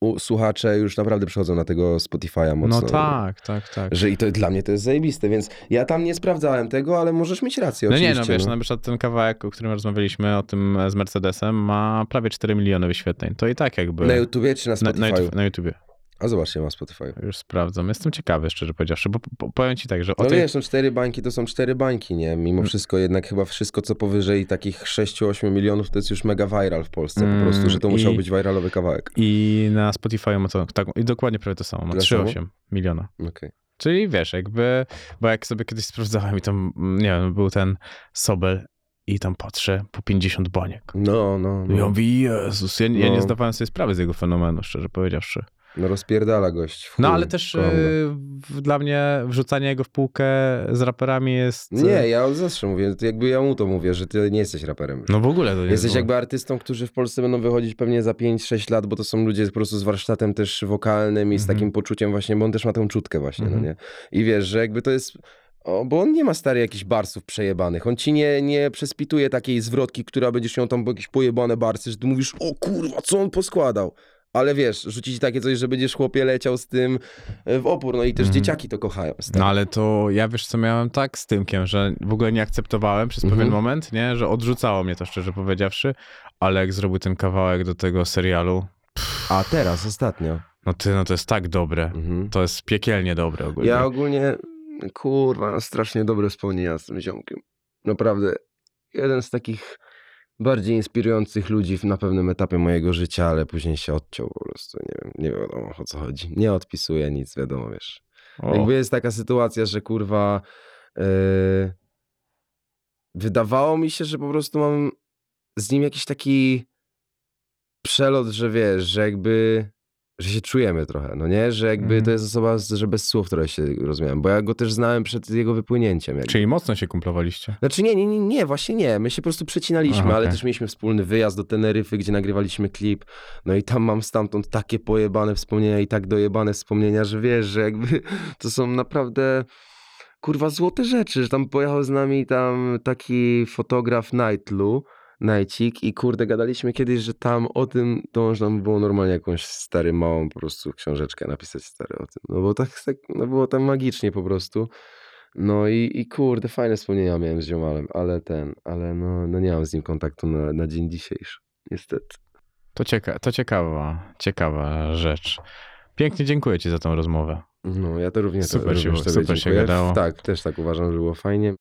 u, słuchacze już naprawdę przychodzą na tego Spotify'a mocno. No tak, tak, tak. Że i to dla mnie to jest zajebiste, więc ja tam nie sprawdzałem tego, ale możesz mieć rację No nie, no wiesz, na przykład ten kawałek, o którym rozmawialiśmy, o tym z Mercedesem, ma prawie 4 miliony wyświetleń. To i tak jakby... Na YouTubie czy na na, Spotify'u? na, YouTube, na YouTubie. A zobaczcie, ma Spotify. Już sprawdzam. Jestem ciekawy, szczerze powiedziawszy, bo po, powiem ci tak, że No tej... wiesz, no cztery bańki to są cztery bańki, nie? Mimo Mm. wszystko jednak chyba wszystko, co powyżej takich 6-8 milionów, to jest już mega viral w Polsce po Mm, prostu, że to musiał i- być viralowy kawałek. I na Spotify ma to, tak, i dokładnie prawie to samo, ma Tyle samo? 3,8 miliona. Okej. Czyli wiesz, jakby, bo jak sobie kiedyś sprawdzałem i tam, mm, nie wiem, był ten Sobel i tam patrzę, po 50 baniek. No, no, No. Ja no. mówię, Jezus, ja, ja nie No. zdawałem sobie sprawy z jego fenomenu, szczerze powiedziawszy. No rozpierdala gość. No ale też go. y, w, dla mnie wrzucanie jego w półkę z raperami jest... y, Nie, ja zawsze mówię, jakby ja mu to mówię, że ty nie jesteś raperem. No w ogóle to jest... Jesteś jakby artystą, którzy w Polsce będą wychodzić pewnie za 5-6 lat, bo to są ludzie po prostu z warsztatem też wokalnym i z Mhm. takim poczuciem właśnie, bo on też ma tę czutkę właśnie, Mhm. no nie? I wiesz, że jakby to jest... O, bo on nie ma stary jakichś barsów przejebanych. On ci nie, nie przespituje takiej zwrotki, która będziesz miał tam jakieś pojebane barsy, że ty mówisz, o kurwa, co on poskładał. Ale wiesz, rzucić takie coś, że będziesz chłopie leciał z tym e, w opór, no i też Mhm. dzieciaki to kochają. stary. No ale to ja wiesz co miałem tak z Tymkiem, że w ogóle nie akceptowałem przez pewien Mhm. moment, nie, że odrzucało mnie to szczerze powiedziawszy, ale jak zrobił ten kawałek do tego serialu, A teraz, ostatnio. no ty, no to jest tak dobre. Mhm. To jest piekielnie dobre ogólnie. Ja ogólnie, kurwa, strasznie dobre wspomnienia z tym ziomkiem. Naprawdę, jeden z takich bardziej inspirujących ludzi na pewnym etapie mojego życia, ale później się odciął po prostu. Nie wiem, nie wiadomo o co chodzi. Nie odpisuje nic, wiadomo, wiesz. O, Jakby jest taka sytuacja, że kurwa. Yy, wydawało mi się, że po prostu mam z nim jakiś taki przelot, że wiesz, że jakby. Że się czujemy trochę, no nie? Że jakby Mhm. to jest osoba, że bez słów trochę się rozumiałem, bo ja go też znałem przed jego wypłynięciem. Jakby. Czyli mocno się kumplowaliście. Znaczy nie, nie, nie, nie, właśnie nie. My się po prostu przecinaliśmy, Aha, ale okej. też mieliśmy wspólny wyjazd do Teneryfy, gdzie nagrywaliśmy klip. No i tam mam stamtąd takie pojebane wspomnienia i tak dojebane wspomnienia, że wiesz, że jakby to są naprawdę kurwa złote rzeczy, że tam pojechał z nami tam taki fotograf Nightlu, Najcik i kurde gadaliśmy kiedyś, że tam o tym to można by było normalnie jakąś stary małą po prostu książeczkę napisać stary o tym. No bo tak, tak no było tam magicznie po prostu. No i, i kurde, fajne wspomnienia miałem z ziomalem, ale ten, ale no, no nie mam z nim kontaktu na, na dzień dzisiejszy, niestety. To, cieka to ciekawa, ciekawa rzecz. Pięknie dziękuję ci za tą rozmowę. No, ja to również, Super to, się- również tobie super się gadało. Tak, też tak uważam, że było fajnie.